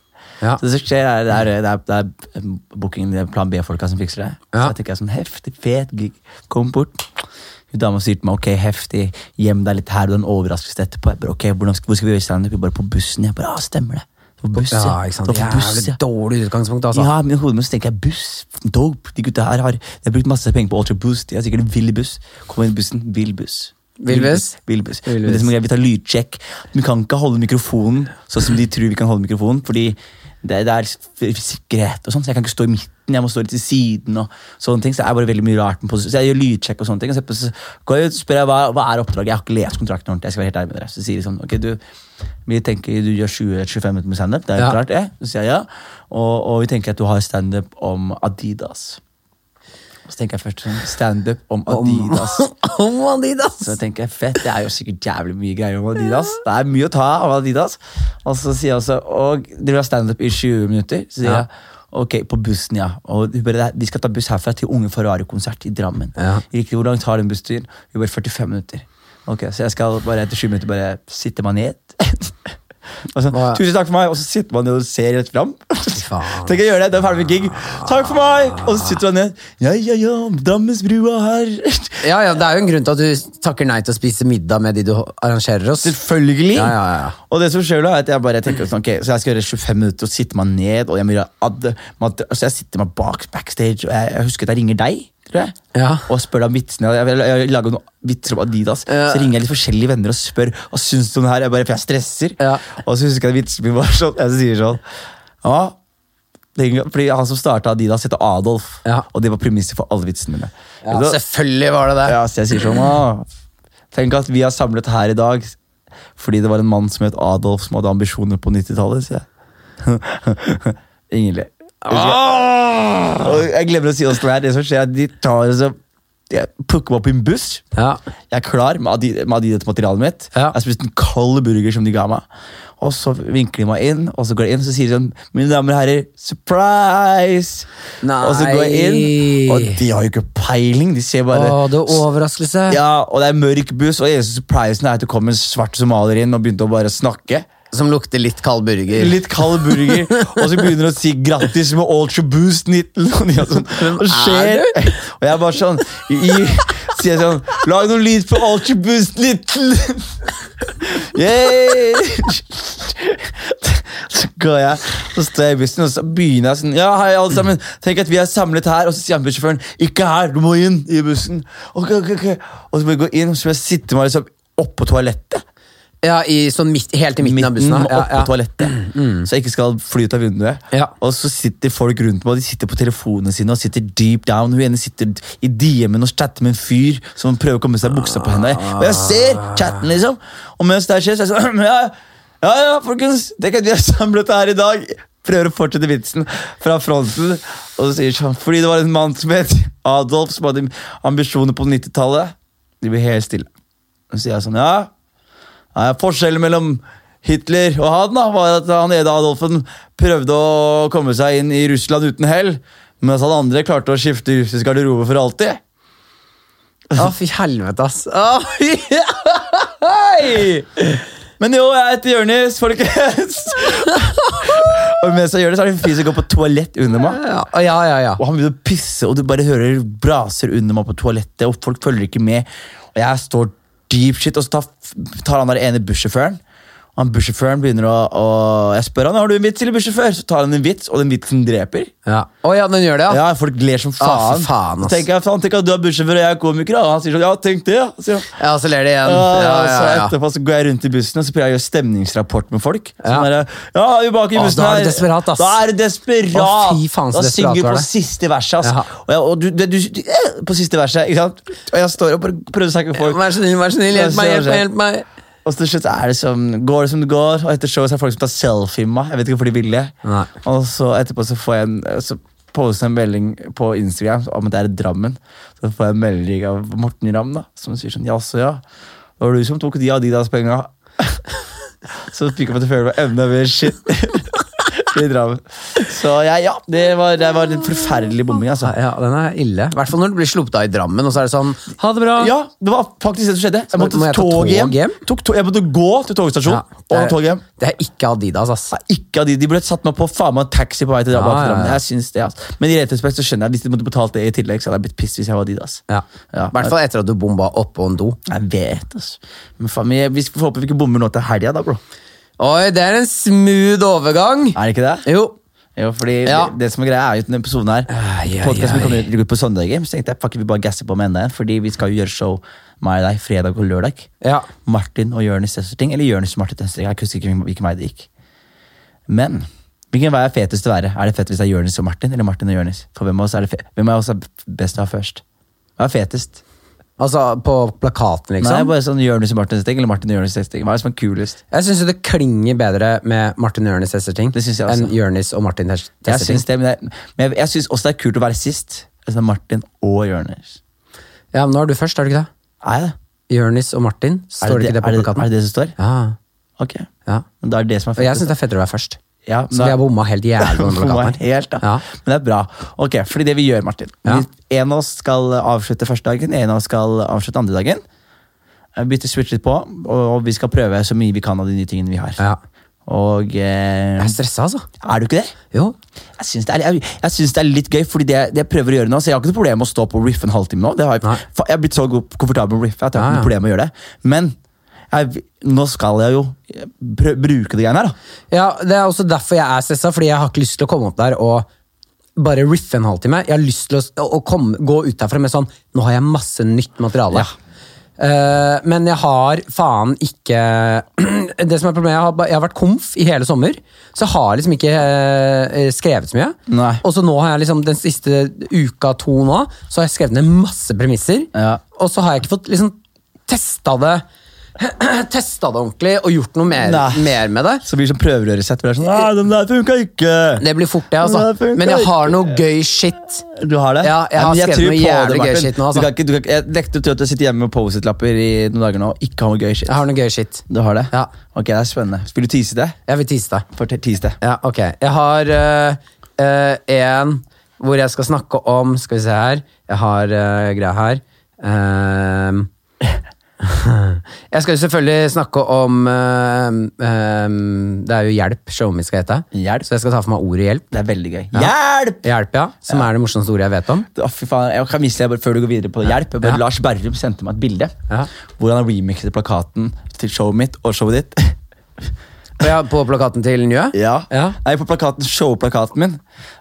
Ja. Så det som skjer er, det er, det er, det er booking, det plan B-folka som fikser det. Så jeg tenker sånn, heftig, fet gig, kom bort. Hun dama sier til meg, ok, heftig, gjem deg litt her, og en overraskelse etterpå. Jeg bare, ok, hvordan, skal- hvor skal vi gjøre standup? Bare på bussen. Jeg bare, ja, stemmer det. På buss, Ja, ikke sant? Det på buss, Jævlig ja. dårlig utgangspunkt, altså. Ja, men i hodet mitt tenker jeg buss. Dope. De gutta her har De har brukt masse penger på Ultra Boost. De har sikkert en vill buss. Kom inn i bussen. Vill buss. Vilbus. Vilbus. Vilbus. Men det som er greit, Vi tar lydsjekk. Vi kan ikke holde mikrofonen sånn som de tror vi kan holde mikrofonen. Fordi det, det er sikkerhet og sånn, så jeg kan ikke stå i midten. Jeg må stå litt til siden. og sånne ting, Så det er bare veldig mye rart. med Så jeg gjør lydsjekk og sånne ting. Og så går jeg ut spør jeg, hva, hva er oppdraget. Jeg har ikke lest kontrakten ordentlig. jeg skal være helt ærlig med dere. Så sier de sånn, ok, du, vi tenker du gjør 20-25 minutter med standup. Det er Ja. klart, det. Så sier jeg ja. Og, og vi tenker at du har standup om Adidas. Så tenker jeg først sånn, standup om Adidas. Om Adidas! Så jeg tenker, fett, det er jo sikkert jævlig mye greier om Adidas. Det er mye å ta av Adidas. Og så sier jeg også, og dere har standup i 20 minutter. Så sier Ja. jeg, ok, på bussen, ja. Og bare, vi skal ta buss herfra til Unge Ferrari-konsert i Drammen. Ja. Riktig, hvor langt har den bussturen? Jo, bare 45 minutter. Ok, Så jeg skal bare etter 7 minutter bare sitte meg ned. Så, Hva- Tusen takk for meg, og så sitter man ned og ser rett fram. Tenk å gjøre det, det er ferdig med gig. Takk for meg! Og så sitter man ned. Ja, ja, ja, Drammensbrua her. Ja, ja, Det er jo en grunn til at du takker nei til å spise middag med de du arrangerer oss. Selvfølgelig! Ja, ja, ja. Og det som skjer da, er at jeg bare tenker sånn, ok, så jeg skal gjøre 25 minutter og sitte meg ned, og jeg ad, altså jeg sitter meg bak backstage, og jeg, jeg husker at jeg ringer deg, tror jeg. Ja. Og spør om vitsene. Jeg, jeg, lager noen vitser om Adidas. Ja. Så ringer jeg litt forskjellige venner og spør Hva syns du om det her. Jeg bare, for jeg stresser. Ja. Og så husker jeg vitsen min var sånn. Jeg sier sånn Ja, fordi han som starta Adidas, heter Adolf. Og det var premisset for alle vitsene mine. Ja, Så- selvfølgelig var det det. ja, så jeg sier sånn «Åh, Tenk at vi er samlet her i dag fordi det var en mann som het Adolf som hadde ambisjoner på 90-tallet, sier. Ingen ler. Ah! Og jeg glemmer å si åssen det er. Det som skjer, er at de tar og så jeg plukker meg opp i en buss. Ja. Jeg er klar med Adi- med Adidas-materialet mitt. Ja. Jeg har spist en kald burger som de ga meg. Og så vinker de meg inn, og så går de inn og så sier de sånn Mine damer og herrer, surprise! Nei. Og så går jeg inn, og de har jo ikke peiling. De ser bare Å, det er overraskelse. ja, og det er mørk buss, og eneste surprisen er at det kom en svart somalier inn og begynte å bare snakke. Som lukter litt kald burger. Litt kald burger, og så begynner han å si 'grattis med Ultra Boost 19'. Og sånn, hva skjer? Og jeg bare sånn i, sier sånn Lag noe lyd på Ultra Boost 19! Yay! Så går jeg, så står jeg i bussen, og så begynner jeg sånn Ja, hei, alle sammen. Tenk at vi er samlet her. Og så sier bussjåføren ikke her, du må inn i bussen. Ok, ok, ok. Og så må jeg gå inn, og så må jeg sitte meg liksom oppå toalettet. Ja, i, sånn midt, helt i midten, av bussen. Midten oppå Ja, ja. toalettet, så jeg ikke skal fly ut av vinduet. Ja. Og så sitter folk rundt meg, og de sitter på telefonene sine og sitter deep down. Hun ene sitter i DM-en og chatter med en fyr som prøver å komme seg buksa på henne. Og jeg ser chatten, liksom. Og mens det skjer, så er jeg sånn ja, ja, ja, folkens, tenk at vi er samlet her i dag. Prøver å fortsette vitsen fra fronten. Og så sier sånn Fordi det var en mann som het Adolf, som hadde ambisjoner på 90-tallet. De blir helt stille. Så sier jeg sånn, ja forskjellen mellom Hitler og han da, var at han ene Adolfen prøvde å komme seg inn i Russland uten hell, mens han andre klarte å skifte russisk garderobe for alltid. Å, fy helvete, ass. Fy- Hei! Men jo, jeg heter Jonis, folkens! og mens jeg gjør det, så er det en fyr som går på toalett under meg. Ja, ja, ja. ja. Og han begynner å pisse, og du bare hører braser under meg på toalettet, og folk følger ikke med. Og jeg står deep shit, og så tar, tar han der ene bussjåføren. Han bussjåføren begynner å, å Jeg spør han har du en vits eller bussjåfør, så tar han en vits, og den vitsen dreper. ja. Oh, ja, den gjør det, ja. Ja, Folk ler som faen. Ah, faen, jeg, faen, tenk at du er bussjåfør og jeg er komiker. Og han sier sånn, ja, tenk det, ja. Så, Ja, så ler de igjen. ja, Ja, så etterpå så går jeg rundt i bussen og så prøver jeg å gjøre stemningsrapport med folk. Ja. Sånn der, ja, vi er bak i Å, oh, da er du desperat, ass. Da er du desperat. Å, fy faen, så da synger du på siste verset. ass. Og, jeg, og du, det, du, eh, på siste verset, ikke sant? Og jeg står og prøver å snakke med folk. Vær så snill, vær så snill, hjelp meg, hjelp meg. hjelp meg Og til slutt er det som, går det som det går, og etter showet så er det folk som tar selfie med meg. Jeg vet ikke hvorfor de vil det. Nei. Og så etterpå så får jeg en så poster jeg en melding på Instagram om at det er i Drammen. Så får jeg en melding av Morten Ramm, da, som sier sånn Jaså, ja. Det var du som tok de Adidas-penga. så fikk jeg meg til å føle meg enda mer shit. I Drammen. Så ja, ja det, var, det var en forferdelig bombing, altså. Ja, den er ille. I hvert fall når du blir sluppet av i Drammen, og så er det sånn Ha det bra. Ja, det var faktisk det som skjedde. Jeg måtte Må jeg tog hjem. hjem? To, jeg måtte gå til togstasjonen Ja, og tog hjem. det er ikke Adidas, ass. Nei, Ikke Adidas. de, ble satt meg på faen meg taxi på vei til Drammen. ja, ja. Jeg synes det, altså. Men i retrospekt så skjønner jeg hvis de måtte betalt det i tillegg, så hadde jeg blitt piss hvis jeg var Adidas. Ja. Ja. I hvert fall etter at du bomba oppå en do. Jeg vet, altså. Men faen, vi får håpe vi ikke bommer nå til helga, da, bro. Oi, det er en smooth overgang. Er det ikke det? Jo. Jo, fordi Ja. det, det som er greia er jo denne episoden her Podkasten kommer ut- på søndager, så tenkte jeg fuck, vi bare gasser på med enda en, fordi vi skal jo gjøre show meg og deg fredag og lørdag. Ja. Martin og Jonis Testing, eller Jonis og Martin Testing. Jeg husker ikke hvilken vei det gikk. Men hvilken vei er fetest å være? Er det fett hvis det er Jonis og Martin, eller Martin og Jonis? For hvem av oss er det fe hvem av oss er best å ha først? Hva er fetest? Altså på plakaten, liksom? Nei, bare sånn Jonis og Martin ting. eller Martin og Jonis ting Hva er det som er kulest? Jeg syns det klinger bedre med Martin og Jonis Det også. enn Jonis og Martin Tes- Jeg synes syns det, men jeg, men jeg, syns også det er kult å være sist. Altså Martin og Jonis. Ja, men nå er du først, er du ikke det? Er det? Jonis og Martin, står det ikke det på det, plakaten? er det det som står? Ja, Ok. ja. Men da er det som er Og jeg syns det er fettere å være først. Ja, Så vi har bomma helt jævlig helt, da. Ja. Men det er bra. Ok, fordi det vi gjør, Martin Ja. En av oss skal avslutte første dagen, en av oss skal avslutte andre dagen. Eh, Bytte switch litt på, og vi skal prøve så mye vi kan av de nye tingene vi har. Ja. Og eh, Jeg er stressa, altså. Er du ikke det? Jo. Jeg syns det, det er litt gøy, fordi det, det jeg prøver å gjøre nå Så Jeg har ikke noe problem med å stå på riff en halvtime nå. Det har jeg har blitt så komfortabel med riff at jeg har ikke noe problem med å gjøre det. Men jeg, nå skal jeg jo bruke det greiene her. da Ja, Det er også derfor jeg er stressa, fordi jeg har ikke lyst til å komme opp der og bare riffe en halvtime. Jeg har lyst til å, å komme, gå ut derfra med sånn Nå har jeg masse nytt materiale. Eh, men jeg har faen ikke Det som er problemet, jeg har, jeg har vært komf i hele sommer, så jeg har liksom ikke uh, skrevet så mye. Nei. Og så nå har jeg liksom den siste uka, to nå, så har jeg skrevet ned masse premisser. Ja. Og så har jeg ikke fått liksom testa det Testa det ordentlig og gjort noe mer, mer med det. Så blir det sånn prøverøresett. er Sånn, den der funka ikke! Det blir fort, det, altså. Men jeg har noe gøy shit. Du har det? Ja, jeg har men skrevet noe jævlig gøy shit nå, altså. Du kan ikke, du kan, jeg nekter å sitter hjemme med Post-It-lapper i noen dager nå og ikke har noe gøy shit. Jeg har noe gøy shit. Du har det? Ja. Ok, det er spennende. Vil du tease det? Jeg vil tease det. Fortell, tease det. Ja, ok. Jeg har eh, eh, en hvor jeg skal snakke om Skal vi se her. Jeg har uh, greia her. Ehm, jeg skal jo selvfølgelig snakke om ehm, ehm, Det er jo Hjelp showet mitt skal hete. Hjelp. Så jeg skal ta for meg ordet hjelp. Det er veldig gøy. Hjelp! Hjelp, ja. Som er det morsomste ordet jeg vet om. Å, fy faen, jeg kan vise deg Før du går videre på hjelp Ja. Lars Berrum sendte meg et bilde Ja. hvor han har remixet plakaten til showet mitt og showet ditt. Ja, på plakaten til Njø? Ja. Ja. Nei, på plakaten, showplakaten min,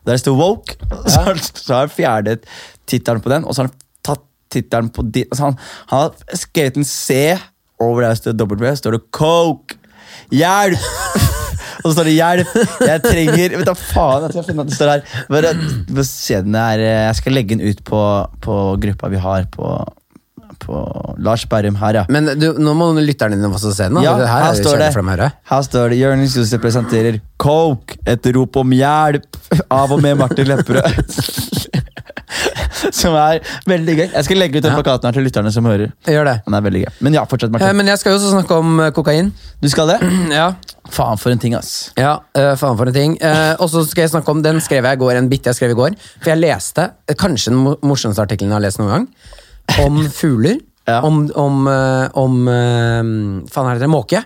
der det står Woke, så har så har han fjernet tittelen på den, og så har han tatt tittelen på din altså han, han har skrevet en C over der står W, står det Coke. Hjelp! og så står det 'hjelp'. Jeg trenger Vet du faen, jeg skal finne at det står her. Bare, her. Jeg skal legge den ut på, på gruppa vi har på, på Lars Berrum her, ja. Men du, nå må lytterne dine også se den. da. Ja, her, her er står det dem her. Her står det Jonis Josef presenterer Coke, et rop om hjelp av og med Martin Lepperød. Som er veldig gøy. Jeg skal legge ut den Ja. plakaten her til lytterne som hører. Gjør det. Den er veldig gøy. Men ja, fortsett, Eh, Martin. Men jeg skal jo også snakke om eh, kokain. Du skal det? Ja, Faen, for en ting, ass. Ja, uh, faen for en ting. Uh, og så skal jeg snakke om, Den skrev jeg i går, en bit jeg skrev i går. For jeg leste eh, kanskje den mo- morsomste artikkelen jeg har lest noen gang. Om fugler. Ja. Om, om, uh, om eh, Faen, er det det? Måke?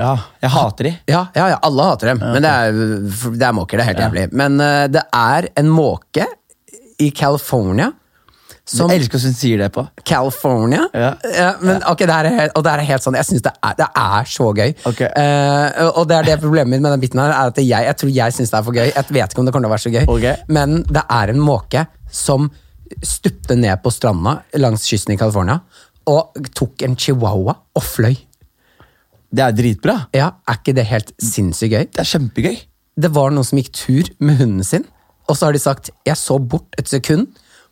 Ja, jeg hater de. Ja, ja, ja, alle hater dem. Men det er, det er måker. Det er helt jævlig. Men eh, det er en måke i California som Jeg elsker hvordan du sier det på. California. Ja. men ok, det er, og det er helt sånn, jeg synes det det er så gøy. Okay. Uh, og det er det problemet mitt med den biten her, er at jeg, jeg tror jeg synes det er for gøy. Jeg vet ikke om det kommer til å være så gøy, okay. men det er en måke som stupte ned på stranda langs kysten i California, og tok en chihuahua og fløy. Det er dritbra. Ja, er ikke det helt sinnssykt gøy? Det er kjempegøy. Det var noen som gikk tur med hunden sin, og så har de sagt, jeg så bort et sekund,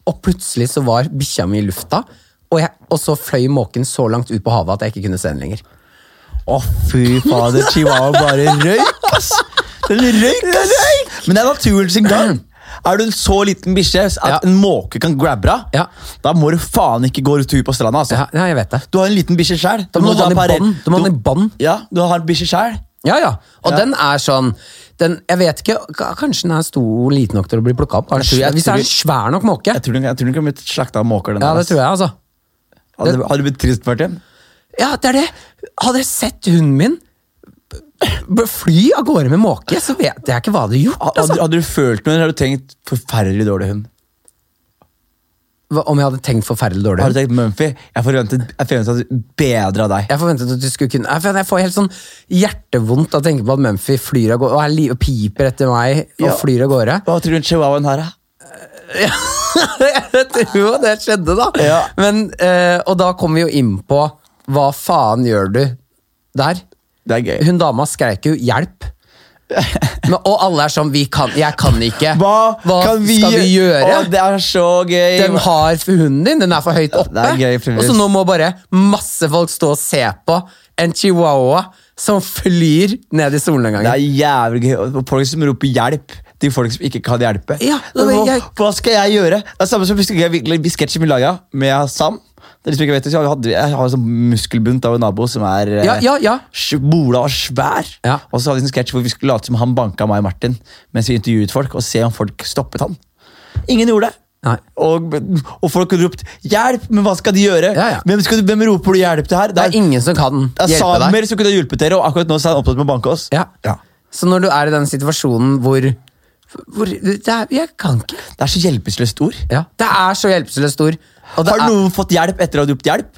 og plutselig så var bikkja mi i lufta, og, jeg, og så fløy måken så langt ut på havet at jeg ikke kunne se den lenger. Å, fy fader. Chihuahua bare røyk, ass. Den røyk, ass. Men det er naturen sin gang. Er du en så liten bikkje at Ja. en måke kan grabbe deg, Ja. da må du faen ikke gå tur på stranda. altså. Ja, jeg vet det. Du har en liten bikkje sjæl. Da må du ha den i bånd. Du må ha den i bånd. Ja, du har en bikkje sjæl. Ja, ja. Og den er sånn den, Jeg vet ikke, Kanskje den er stor liten nok til å bli plukka opp? Kanskje, Jeg jeg hvis det er en svær nok måke? Jeg tror den, jeg tror den kan bli slakta av måker. Den Ja, der, det tror jeg, altså. Hadde, hadde du blitt trist, Martin? Ja, det er det! Hadde jeg sett hunden min fly av gårde med måke, så vet jeg ikke hva du hadde gjort. Hadde, Altså. hadde du følt noe, eller hadde du tenkt forferdelig dårlig hund? Om jeg hadde tenkt forferdelig dårlig. Har du tenkt Mumphy? Jeg forventet, jeg forventet bedre av deg. Jeg forventet at du skulle kunne Jeg jeg får helt sånn hjertevondt av å tenke på at Mumphy flyr av gårde og, er og piper etter meg og Ja. flyr av gårde. Hva tror du chihuahuaen her er? jeg tror jo det skjedde, da. Ja. Men, eh, og da kommer vi jo inn på hva faen gjør du der? Det er gøy. Hun dama skreik jo 'hjelp'. Men, og alle er sånn vi kan, 'Jeg kan ikke'. Hva, kan vi, skal vi gjøre? Å, det er så gøy! Den har hunden din, den er for høyt oppe. det og så nå må bare masse folk stå og se på en chihuahua som flyr ned i Det er jævlig gøy. Og folk som roper hjelp til folk som ikke kan hjelpe. Ja, hva, jeg- hva skal jeg gjøre? Det er samme som vi sketsjen vi laga med Sam. Det er liksom ikke vet, jeg, hadde, jeg har en sånn muskelbunt av en nabo som er Ja, ja, ja. bola og svær. Ja. Og så hadde vi en sketsj hvor vi skulle late som han banka meg og Martin mens vi intervjuet folk, og se om folk stoppet han. Ingen gjorde det. Og, og folk hadde ropt 'hjelp', men hva skal de gjøre? Ja, ja. Hvem, skal du, hvem roper du hjelp til her? Det er ingen som kan det er hjelpe deg. samer som kunne hjulpet dere, og akkurat nå er han opptatt med å banke oss. Ja. Så når du er i den situasjonen hvor, hvor det er, Jeg kan ikke. Det er så hjelpeløst ord. Ja. Det er så hjelpeløst ord. Har noen fått hjelp etter å ha ropt hjelp?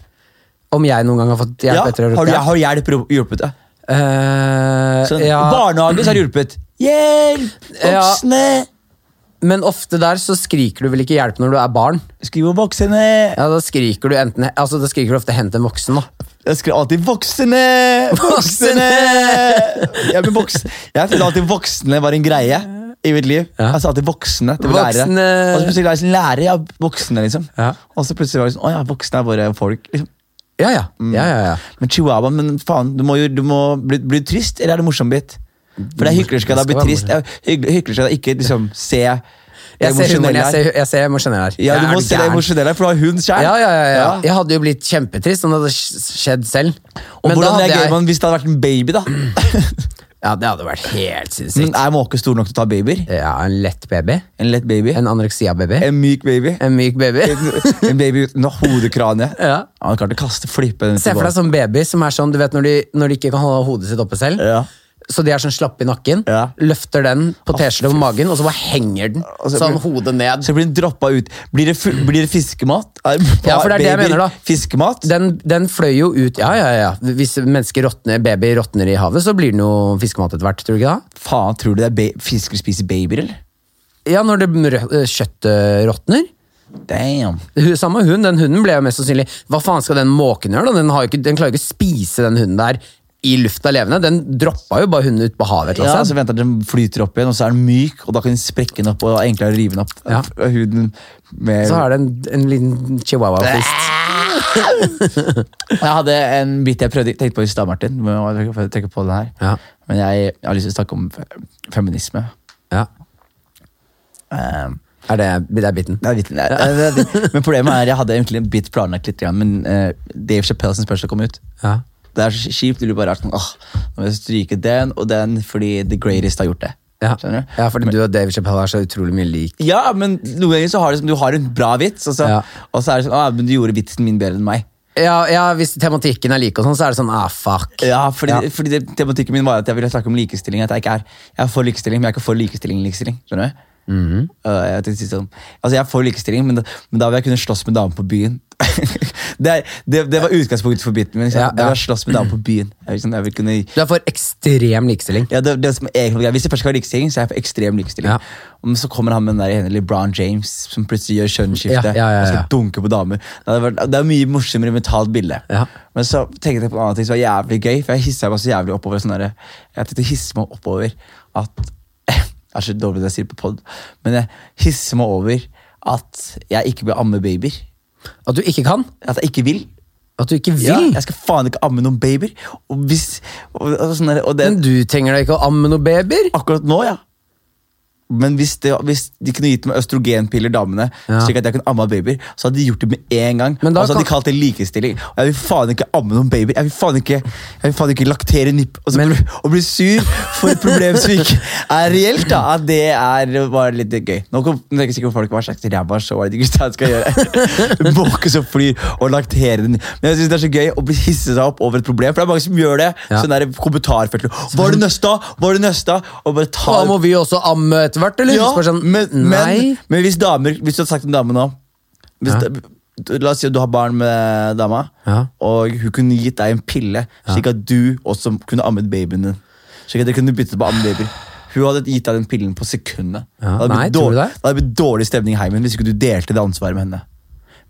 om jeg noen gang har fått hjelp Ja, etter å ha har, ropt hjelp? har hjelp hjulpet deg? Uh, Sånn, ja, Barnehage så har hjulpet. Hjelp! Ja. Voksne! Men ofte der så skriker du vel ikke hjelp når du er barn? Skriv om voksne! Ja, Da skriker du enten Altså da skriker du ofte 'hent en voksen', da. Jeg skriver alltid 'voksne'! Voksne! Jeg, ble voks jeg trodde alltid voksne var en greie i mitt liv. Ja. Jeg sa til voksne til Voksne. lærere. Og så plutselig var jeg lærer ja, voksne, liksom. Ja. Og så plutselig var det sånn, å ja, voksne er bare folk. liksom. Ja, ja. ja, ja, ja. Men chihuahua, men faen, du må jo du må bli, bli trist, eller er det morsom bit? For det er hyklersk av deg å bli Det trist. Er hyggelig- Hyklersk av deg ikke liksom se det Jeg ser emosjonelle jeg her. ser, jeg ser emosjonell her. Ja, du Er må se det emosjonelle for du har hund sjøl. Ja, ja, ja, ja. Jeg hadde jo blitt kjempetrist om det hadde skjedd selv. Og Men da hvordan hadde reagerer jeg hvis det hadde vært en baby, da? Ja, det hadde vært helt sinnssykt. Men. Er måke stor nok til å ta babyer? Ja, en lett baby. En lett baby? En anoreksia-baby. En myk baby? En myk baby. En baby uten hodekranie? Ja. Han klarte å kaste flippe den Se for deg sånn baby som er sånn, du vet når de, når de ikke kan holde hodet sitt oppe selv. Ja. Så de er sånn slappe i nakken. Ja. Løfter den på T-skjorta på magen, og så bare henger den så sånn blir- hodet ned. Så blir den droppa ut. Blir det, blir det fiskemat? Ja, for det er det jeg mener, da. Fiskemat? Den, den fløy jo ut Ja, ja, ja. Hvis mennesker råtner, baby råtner i havet, så blir den jo fiskemat etter hvert. Tror du ikke da? Faen, tror du det er fisker spiser babyer, eller? Ja, når det rø- kjøttet råtner. Damn. Samme hund, den hunden ble jo mest sannsynlig Hva faen skal den måken gjøre? da? Den, ikke, den klarer jo ikke å spise den hunden der i lufta levende. Den droppa jo bare hunden ut på havet. et eller Ja, så venter den flyter opp igjen, og så er den myk, og da kan den sprekke den opp, og er enklere rive den opp. Ja. Huden med Så er det en, en liten chihuahua-fist. Jeg hadde en bit jeg prøvde, tenkte på i stad, Martin. Må trekke- trekke på den her. Ja. Men jeg, jeg har lyst til å snakke om fe- feminisme. Ja. Um, Er det, det er biten? det er litt, det er men problemet er, jeg hadde egentlig en bit planlagt litt, grann, men eh, Dave Chappelle sin spørsmål kom ut. Ja. Det er så kjipt. Du bare sånn, åh, nå må jeg stryke den og den fordi The Greatest har gjort det. Ja. Ja, fordi du og David Chappelle er så utrolig mye lik. Ja, men noen ganger så har liksom, du har en bra vits, og så, Ja. og så er det sånn, åh, men du gjorde vitsen min bedre enn meg. Ja, ja, Hvis tematikken er lik, og sånn, så er det sånn ah, fuck. Ja, fordi, Ja. fordi det, tematikken min var at jeg ville snakke om likestilling. At jeg ikke er, jeg er for likestilling, men jeg er ikke for likestilling. likestilling, skjønner du? Mhm. -hmm. jeg, tenkte sånn, altså jeg er for likestilling, men da, men da vil jeg kunne slåss med damer på byen. det, er, det, det var utgangspunktet for biten min. Ja, ja. Slåss med damer på byen. Jeg sånn, jeg kunne, Du er for ekstrem likestilling. ja, det, det som er Hvis jeg først skal ha likestilling, så er jeg for ekstrem likestilling. Ja. Men så kommer han med den der ene LeBron James som plutselig gjør kjønnsskifte Ja, og skal dunke på damer. Vært, det er mye morsommere mentalt bilde. Ja. Men så tenkte jeg på en annen ting som var jævlig gøy, for jeg hissa meg så jævlig oppover. Sånn der, jeg tenkte å hisse meg oppover at Det er så dårlig det jeg sier på pod, men jeg hisser meg over at jeg ikke vil amme babyer. At du ikke kan. At jeg ikke vil. At du ikke vil. Ja, jeg skal faen ikke amme noen babyer. Og hvis og, og sånn der, og det, Men du trenger da ikke å amme noen babyer? Akkurat nå, ja. Men hvis, det, hvis de kunne gitt meg østrogenpiller, damene, Ja. slik at jeg kunne amme babyer, så hadde de gjort det med en gang. Men da og så hadde de kalt det likestilling. Og jeg vil faen ikke amme noen babyer. Jeg vil faen ikke, jeg vil faen ikke laktere nipp og, Men- og bli sur for et problem som ikke er reelt. da At det er bare litt gøy. Nå kom, nå er jeg ikke sikker på folk hva slags ræva show er det Gustav skal gjøre. Måke som flyr og laktere den. Men jeg synes det er så gøy å bli hisse seg opp over et problem, for det er mange som gjør det. Ja. Sånn der kommentarfelt. Hva er det neste? Hva er det neste? Og bare ta Da må vi også amme etter hvert, eller? ja, sånn, men, men, men hvis damer Hvis du hadde sagt en dame nå hvis, Ja. da- La oss si at du har barn med dama, Ja. og hun kunne gitt deg en pille, slik at du også kunne ammet babyen din. Slik at dere kunne byttet på ammebabyer. Hun hadde gitt deg den pillen på sekundet. Ja, det hadde blitt dårlig, det? det dårlig stemning i heimen hvis ikke du delte det ansvaret med henne.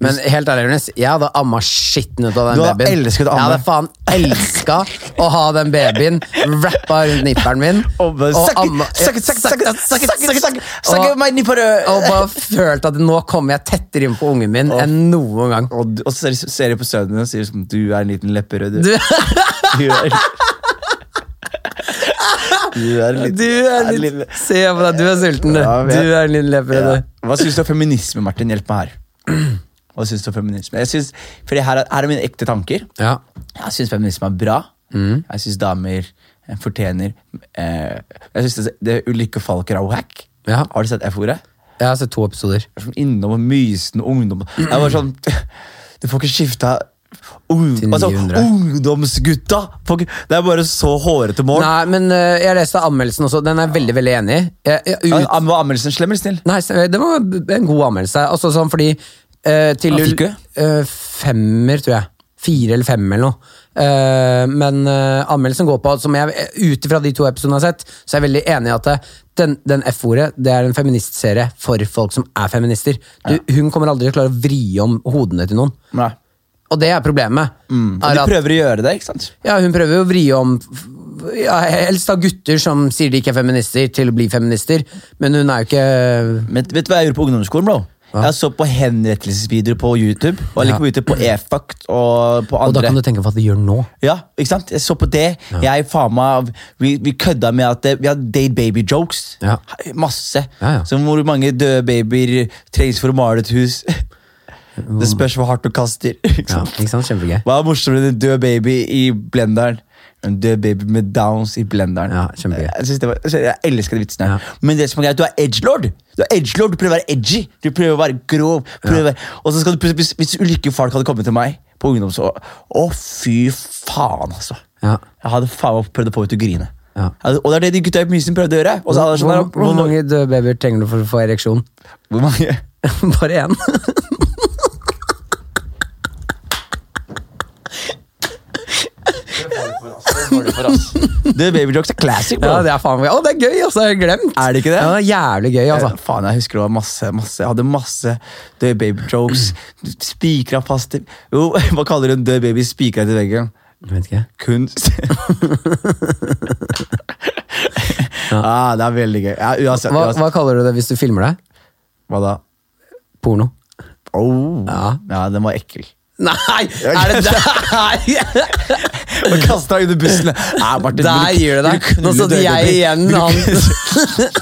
Men helt ærlig, Jonis, jeg hadde amma skitten ut av den Du babyen. elsket å Jeg hadde faen elska å ha den babyen rappa rundt nipperen min. Og amma- suck Og- bare følt at nå kommer jeg tettere inn på ungen min enn noen gang. Og, og så ser, jeg på sønnen din og sier som, du er en liten lepperød. Du. Du, Du er, du er en liten, du er litt Se på deg, du er sulten, du. Ja, Du er en liten lepperød. Ja. Hva syns du om feminisme, Martin? Hjelp meg her. Hva syns om feminisme? Jeg synes, fordi her er, her er mine ekte tanker. Ja. Jeg syns feminisme er bra. Jeg syns damer eh, fortjener eh, Jeg syns det, det Ulrikke Falk Rauhack Ja. Har du sett F-ordet? Jeg har sett to episoder. Er Innom og mysende ungdom. Jeg var sånn Du får ikke skifta ung, altså, Ungdomsgutta! Folk, Det er bare så hårete mål. Nei, men uh, jeg leste anmeldelsen også. Den er jeg veldig veldig enig i. Var anmeldelsen slem eller snill? Nei, det var en god anmeldelse. Altså sånn fordi eh, til Hva fikk du? eh, Femmer, tror jeg. Fire eller fem eller noe. Eh, men eh, anmeldelsen går på, som jeg ut ifra de to episodene har sett, så er jeg veldig enig i at den, den F-ordet det er en feministserie for folk som er feminister. Du, Hun kommer aldri til å klare å vri om hodene til noen. Nei. Og det er problemet. Mm. Er at, prøver å gjøre det, ikke sant? ja, hun prøver å vri om ja, helst av gutter som sier de ikke er feminister, til å bli feminister. Men hun er jo ikke Men vet du hva jeg gjorde på ungdomsskolen, bro? Jeg så på henrettelsesvideoer på YouTube. Og jeg liker på YouTube på E-Fakt og på Og da kan du tenke på hva de gjør nå. Ja, ikke sant? Jeg så på det. Jeg faen meg Vi, vi kødda med at det, vi hadde date baby jokes. Ja. Masse. Ja, ja. Som hvor mange døde babyer trengs for å male et hus. Det spørs hvor hardt du kaster. Ikke Ja, sant? ikke sant? Kjempegøy. Hva er morsommere enn en død baby i blenderen? En død baby med downs i blenderen. Ja, kjempegøy. Jeg, var, jeg elsker de vitsene. Ja. Men det som er greit, du er edgelord. Du er edgelord, du prøver å være edgy. Du prøver å være grov. Prøver ja. og så skal du plutselig, hvis, ulike folk hadde kommet til meg på ungdom, Å, fy faen, altså. Ja. Jeg hadde faen meg prøvd å få henne til å grine. Ja. Og det er det de gutta i Mysen prøvde å gjøre. Og så Hvor, hadde jeg sånn hvor, hvor mange døde babyer trenger du for å få ereksjon? Hvor mange? Bare én. Død baby jokes er classic, bro. Ja, det er faen meg Å, det er gøy, altså! Jeg har glemt. Er det ikke det? Ja, det er jævlig gøy, altså. Eh, Faen, jeg husker det var masse, masse Jeg hadde masse døde baby jokes. Spikra fast til Jo, hva kaller du en død baby spikra til veggen? Jeg vet ikke. Kunst. ah, det er veldig gøy. Ja, uansett, Hva, uansett. hva kaller du det hvis du filmer deg? Hva da? Porno. Oh. Ja. ja, den var ekkel. Nei! Er det der? Og kasta under bussen. Nei, Martin, Der gir du- det deg. Nå satt jeg igjen, han-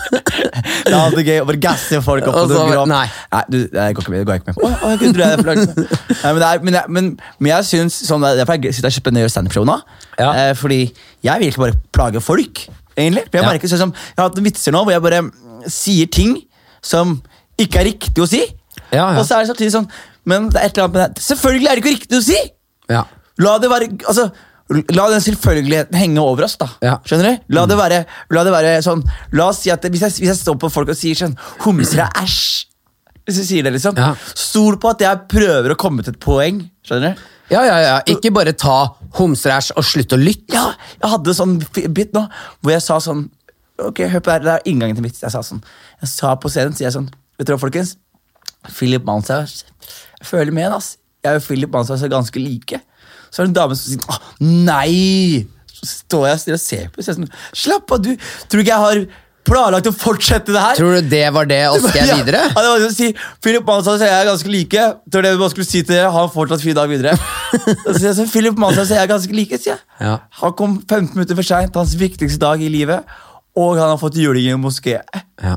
Det er alltid gøy å bare gasse folk opp. Og så- det grov. nei. du, det går ikke med. Det går jeg ikke med på. Å, å, jeg kunne er. Nei, men, det er, men, jeg, men, men jeg syns sånn, det jeg sitter og kjøper ned og gjør standup-show nå. Ja. Eh, fordi jeg vil ikke bare plage folk, egentlig. For jeg, merker, sånn som, jeg har hatt vitser nå hvor jeg bare sier ting som ikke er riktig å si. Ja, ja. Og så er det samtidig sånn Men det er et eller annet med det. Selvfølgelig er det ikke riktig å si! Ja. La det være altså, La den selvfølgeligheten henge over oss, da. Ja. Skjønner du? La det være, la det være sånn La oss si at hvis, jeg, hvis jeg står på folk og sier sånn Homser er æsj. Hvis jeg sier det, liksom. Ja. Stol på at jeg prøver å komme til et poeng. Skjønner du? ja, ja, ja. Ikke bare ta homseræsj og slutt å lytte. Ja, jeg hadde sånn bit nå hvor jeg sa sånn Ok, hør på det her, det er inngangen til mitt. Jeg sa sånn Jeg sa på scenen, sier jeg sånn Vet dere hva, folkens? Philip Manshaus. Jeg føler med ass. Jeg og Philip Manshaus er ganske like. Så er det en dame som sier 'Å, nei! Så står jeg og ser på. Så jeg sånn, Slapp av, du! Tror du ikke jeg har planlagt å fortsette det her? Tror du det var det, og skal videre? Ja, det var det å si, Philip Manshaus og jeg er ganske like. Var det man skulle si til dere. Ha en fortsatt fin dag videre. Så jeg så, Philip Manshaus og jeg er ganske like, sier jeg. Ja. Han kom 15 minutter for seint, hans viktigste dag i livet, og han har fått juling i en moské. Ja.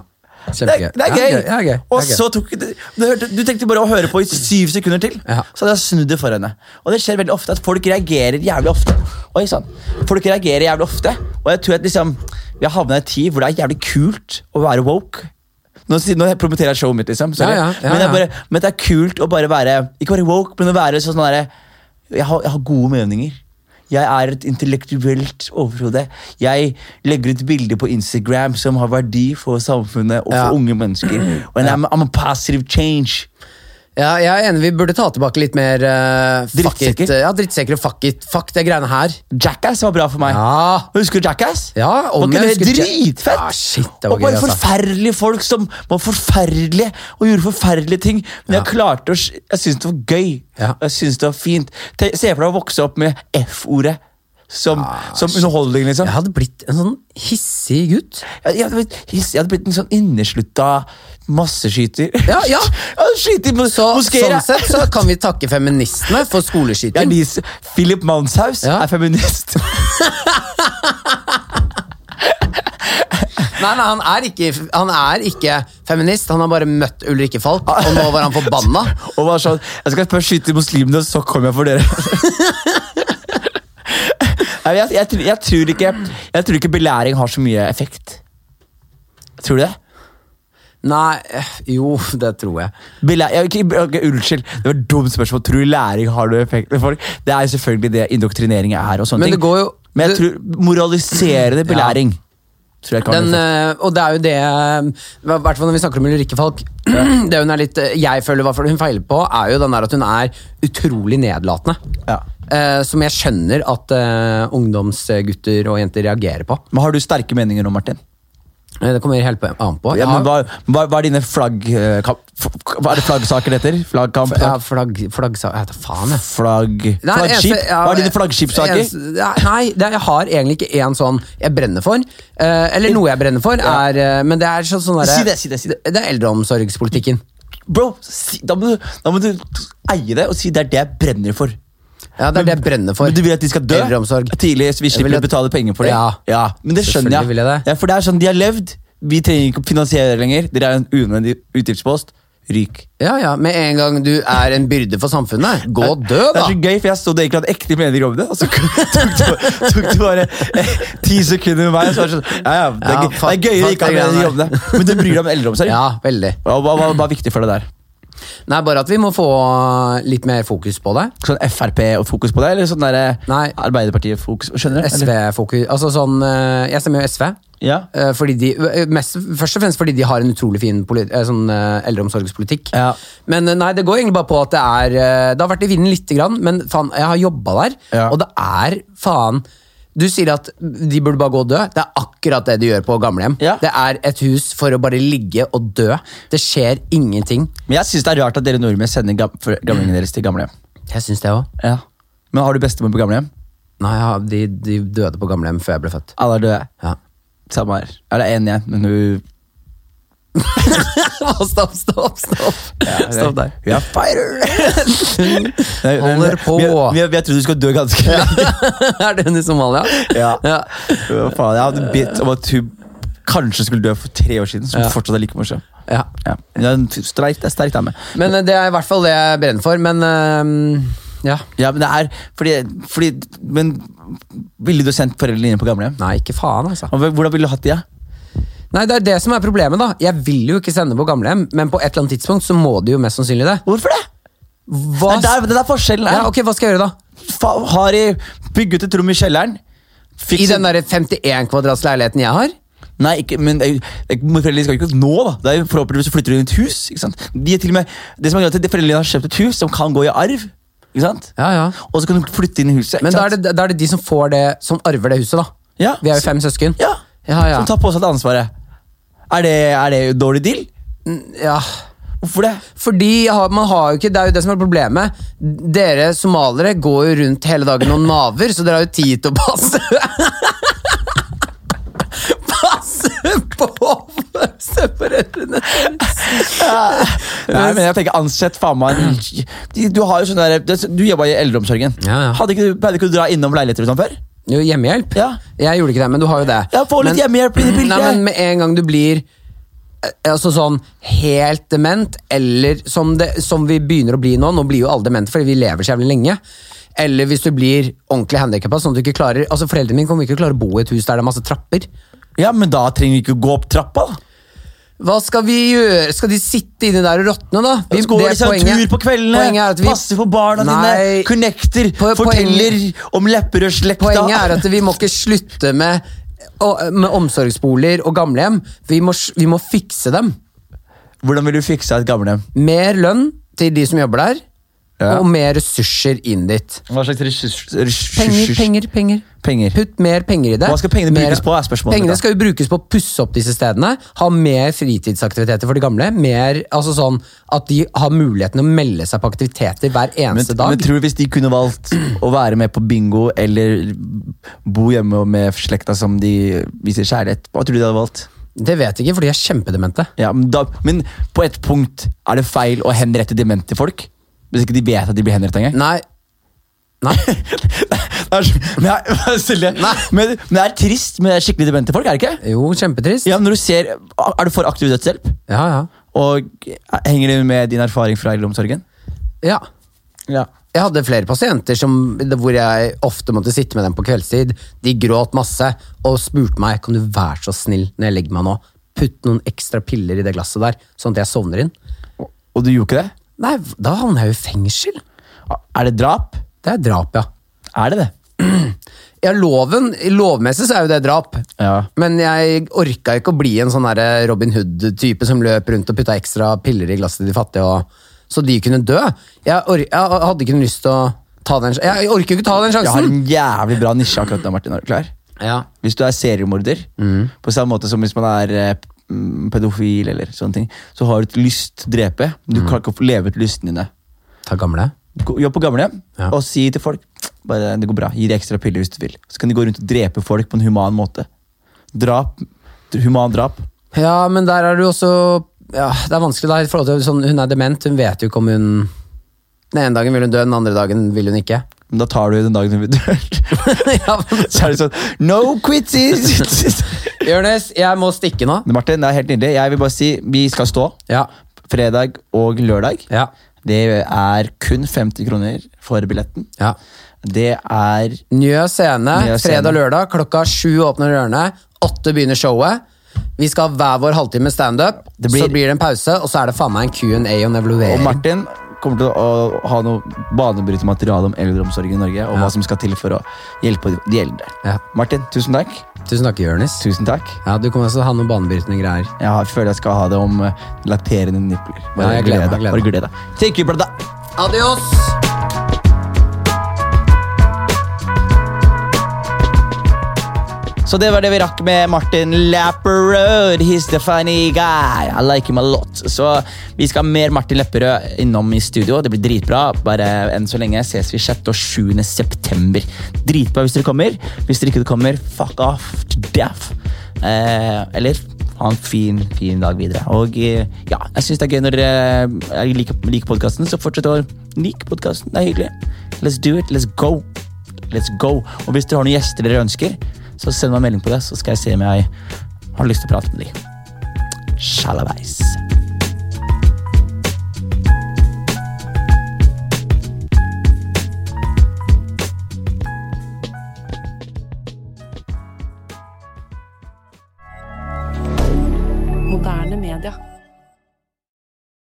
Det er, det er gøy! Ja, gøy. Og så tok du, du, tenkte bare å høre på i syv sekunder til, Ja. så hadde jeg snudd det for henne. Og det skjer veldig ofte at folk reagerer jævlig ofte. Oi, sånn. Folk reagerer jævlig ofte, og jeg tror at liksom vi har havna i en tid hvor det er jævlig kult å være woke. Nå, nå promoterer jeg showet mitt, liksom. Ja, ja, ja, men, det bare, men det er kult å bare være Ikke bare woke, men å være sånn derre jeg, har- jeg har gode meninger. Jeg er et intellektuelt overhode. Jeg legger ut bilder på Instagram som har verdi for samfunnet og for Ja. unge mennesker. And I'm, I'm a positive change. Ja, jeg er enig, vi burde ta tilbake litt mer uh, fuck it. Drittsekker? Ja, drittsekker og fuck it. Fuck det greiene her. Jackass var bra for meg. Ja. Husker du Jackass? Ja, om var ikke det dritfett? Ja, shit, det var og bare gøy, altså. forferdelige folk som var forferdelige og gjorde forferdelige ting. Men jeg klarte å Jeg syntes det var gøy. Ja. Jeg synes det var fint. Se for deg å vokse opp med F-ordet som, som underholdning, liksom. Jeg hadde blitt en sånn hissig gutt. Jeg, jeg, hadde blitt- jeg hadde blitt en sånn inneslutta masseskyter. Ja, ja. Hadde mos Så, moskeer. sånn sett så kan vi takke feministene for Ja, skoleskyting. de, Philip Manshaus Ja. er feminist. Nei, nei, han er, ikke, han er ikke feminist. Han har bare møtt Ulrikke Falk, og nå var han forbanna. Og var sånn Jeg skal først skyte muslimene, så kommer jeg for dere. Nei, jeg, jeg, tror- jeg, tror ikke, jeg tror ikke belæring har så mye effekt. Tror du det? Nei, eh, jo, det tror jeg. Belæ ja, unnskyld, det var et dumt spørsmål. Tror du læring har noe effekt? med folk? Det er selvfølgelig det indoktrinering er. og sånne Men det går jo Men jeg tror moraliserende belæring kan Den, eh, og det er jo det eh, I hvert fall når vi snakker om Ulrikke Falk. Det hun er litt Jeg føler hva hun feiler på, er jo den der at hun er utrolig nedlatende. Ja. Eh, som jeg skjønner at eh, ungdomsgutter og jenter reagerer på. Men har du sterke meninger nå, Martin? Det kommer helt an på. Ja, men hva, hva, hva er dine flagg... eh, Hva er det flaggsaker det heter? Flaggkamp? ja, flagg, flaggsaker faen, jeg. Flagg... Flaggskip? Hva er dine flaggskipsaker? Nei, det, jeg har egentlig ikke én sånn jeg brenner for. Eh, eller noe jeg brenner for, er eh, Men det er sånn, sånn der, Si det, si det, si det. Det er eldreomsorgspolitikken. Bro, da, må du, da må du eie det og si det er det jeg brenner for. Ja, det er det jeg brenner for. Men du vil at de skal dø tidlig, så vi slipper å betale penger for det? Ja. men det skjønner jeg. Jeg det. Ja, for det er sånn de har levd. Vi trenger ikke å finansiere det lenger. Dere er en unødvendig utgiftspost. Ryk. Ja, ja, Med en gang du er en byrde for samfunnet, gå og dø, Det er så gøy, for jeg så det egentlig hadde ekte meninger om det, og så tok du, du bare eh, ti sekunder med meg. Og så var det sånn, ja, ja, det, er, Ja, det er gøyere ikke å ha meninger om det. Men du bryr deg om eldreomsorg? Ja, veldig. Hva, hva, hva er viktig for deg der? Nei, bare at vi må få litt mer fokus på det. Sånn Frp og fokus på det, eller sånn der Arbeiderpartiet-fokus? Skjønner du? SV-fokus Altså sånn eh, Jeg stemmer jo SV. Ja. eh, Fordi de, eh, mest, først og fremst fordi de har en utrolig fin eh, sånn, eh, eldreomsorgspolitikk. Ja. Men eh, nei, det går egentlig bare på at det er eh, Det har vært i vinden lite grann, men faen, jeg har jobba der, Ja. og det er faen Du sier at de burde bare gå og dø. Det er akkurat det de gjør på gamlehjem. Ja. Det er et hus for å bare ligge og dø. Det skjer ingenting. Men jeg syns det er rart at dere nordmenn sender gam gamlingene deres til gamlehjem. Jeg synes det også. Ja. Men har du bestemor på gamlehjem? Nei, ja, de, de døde på gamlehjem før jeg ble født. Alle er døde. Ja. Samme her. Eller én igjen, men hun stopp, stopp, stopp! Stopp der. We er fighter! Holder på. Vi, vi, jeg trodde du skulle dø ganske lenge. er det hun i Somalia? Ja. ja. Faen, jeg hadde bedt om at hun kanskje skulle dø for tre år siden, som Ja. fortsatt er like morsom. ja. Ja. Det er sterkt er sterk. Men eh, det er i hvert fall det jeg brenner for. Men eh, ja. Ja, men det er fordi, fordi Men ville du sendt foreldrene dine på gamlehjem? Nei, ikke faen, altså. Hvordan ville du hatt de? Ja? Nei, Det er det som er problemet. da Jeg vil jo ikke sende på gamlehjem, men på et eller annet tidspunkt så må du jo mest sannsynlig det. Hvorfor det? Hva, Det er der, det er forskjellen her. ja, ok, hva skal jeg gjøre da? Fa har de bygget et rom i kjelleren? I den der 51 kvadrats leiligheten jeg har? Nei, ikke, men jo- det er- foreldrene skal ikke nå, da. Det er jo Forhåpentligvis flytter de inn i et hus. ikke sant? De er til og med, det som er greit, de Foreldrene har kjøpt et hus som kan gå i arv. ikke sant? Ja, ja Og så kan du flytte inn i huset. Men da er, det, da er det de som får det Som arver det huset, da. Ja. Vi er jo fem søsken. Ja. Ja, ja. Som tar på seg det ansvaret. Er det, er det dårlig deal? ja. Hvorfor det? Fordi man har jo ikke, Det er jo det som er problemet. Dere somaliere går jo rundt hele dagen og naver, så dere har jo tid til å passe Passe på foreldrene Nei, men jeg tenker ansett faen meg Du har jo sånn der Du jobba i eldreomsorgen. Ja, ja. Hadde ikke, du- Pleide ikke du dra innom leiligheter og sånn før? Jo, hjemmehjelp? Ja. Jeg gjorde ikke det, men du har jo det. Ja, få litt Men- hjemmehjelp i det bildet. Nei, men Med en gang du blir eh, altså sånn helt dement, eller som, det, som vi begynner å bli nå Nå blir jo alle demente fordi vi lever så jævlig lenge. Eller hvis du blir ordentlig handikappa, sånn at du ikke klarer Altså Foreldrene mine kommer ikke å klare å bo i et hus der det er masse trapper. Ja, men da trenger vi ikke å gå opp trappa. da Hva skal vi gjøre? Skal de sitte inni der og råtne, da? Vi, går det de seg en poenget- tur på kveldene, poenget er at vi, passer for barna Nei. dine, connecter, Po- forteller om Lepperød-slekta. Poenget er at vi må ikke slutte med, med omsorgsboliger og gamlehjem. Vi må, vi må fikse dem. Hvordan vil du fikse et gamlehjem? Mer lønn til de som jobber der, Ja. og mer ressurser inn dit. Hva slags ressurs- ressurs- Penger, penger, penger. Penger. Putt mer penger i det. Hva skal pengene Mer- brukes på, er spørsmålet. Pengene skal jo brukes på å pusse opp disse stedene. Ha mer fritidsaktiviteter for de gamle. Mer, altså sånn At de har muligheten å melde seg på aktiviteter hver Men, eneste dag. men tror du hvis de kunne valgt å være med på bingo eller bo hjemme med slekta som de viser kjærlighet, hva tror du de hadde valgt? Det vet jeg ikke, for de er kjempedemente. Ja, men, da, men på et punkt er det feil å henrette demente folk? Hvis ikke de vet at de blir henrettet engang? Nei. Nei. Men, Silje, Nei. men, men det er trist med skikkelig demente folk, er det ikke? Jo, kjempetrist. Ja, når du ser, Er du for aktiv dødshjelp? ja. ja. Og henger det med din erfaring fra eldreomsorgen? ja. Ja. Jeg hadde flere pasienter som, hvor jeg ofte måtte sitte med dem på kveldstid. De gråt masse og spurte meg kan du være så snill når jeg legger meg nå. Putt noen ekstra piller i det glasset der, sånn at jeg sovner inn. Og, og du gjorde ikke det? Nei, da havner jeg jo i fengsel. Er det drap? Det er drap, ja. Er det det? Ja, loven, Lovmessig så er jo det drap. Ja. Men jeg orka ikke å bli en sånn Robin Hood-type som løp rundt og putta ekstra piller i glasset til de fattige, og, så de kunne dø. Jeg, jeg hadde ikke lyst til å ta den Jeg orker ikke ta den sjansen! Jeg har en jævlig bra nisje akkurat nå, Martin. Er du klar? Ja. Hvis du er seriemorder, på samme måte som hvis man er eh, mm, pedofil, eller sånne ting, så har du et lyst drepe. Du klarer ikke å få leve ut lystene dine. Ta gamle. Jobb på gamle Ja. og si til folk bare, det går bra, gi deg ekstra piller hvis du vil. Så kan de gå rundt og drepe folk på en human måte. Drap. Human drap. Ja, men der er du også Ja, det er vanskelig da i forhold til sånn, Hun er dement, hun vet jo ikke om hun Den ene dagen vil hun dø, den andre dagen vil hun ikke. Men da tar du den dagen vi dør. ja, men, Så er det sånn No quitsies! Jonis, jeg må stikke nå. Martin, det er helt nydelig. Jeg vil bare si vi skal stå Ja. fredag og lørdag. Ja. Det er kun 50 kroner for billetten. ja. Det er Njø scene, fredag og lørdag. Klokka sju åpner dørene. Åtte begynner showet. Vi skal ha hver vår halvtime standup. Blir- Så blir det en pause, og så er det faen meg en Q&A og en Og. Martin kommer til å ha noe banebrytende materiale om eldreomsorg i Norge, og hva som skal til for å hjelpe de eldre. Ja. Martin, tusen takk. Tusen takk, Jonis. Tusen takk. Ja, du kommer også ha noen banebrytende greier. Jeg føler jeg skal ha det om eh, lakterende nipler. Gled deg, gleder Bare ja, gled deg. Take you, brother. Adios! Så det var det vi rakk med Martin Lepperød. He's the funny guy. I like him a lot. Så vi skal ha mer Martin Lepperød innom i studio. Det blir dritbra. Bare enn så lenge ses vi 6. og 7. september. Dritbra hvis dere kommer. Hvis dere ikke kommer, fuck off to death. Eh, eller ha en fin, fin dag videre. Og eh, ja, jeg syns det er gøy når dere eh, liker, liker podkasten, så fortsett å like podkasten. Det er hyggelig. Let's do it. Let's go. Let's go. Og hvis dere har noen gjester dere ønsker, så send meg en melding på det, så skal jeg se om jeg har lyst til å prate med dem. Shalabais.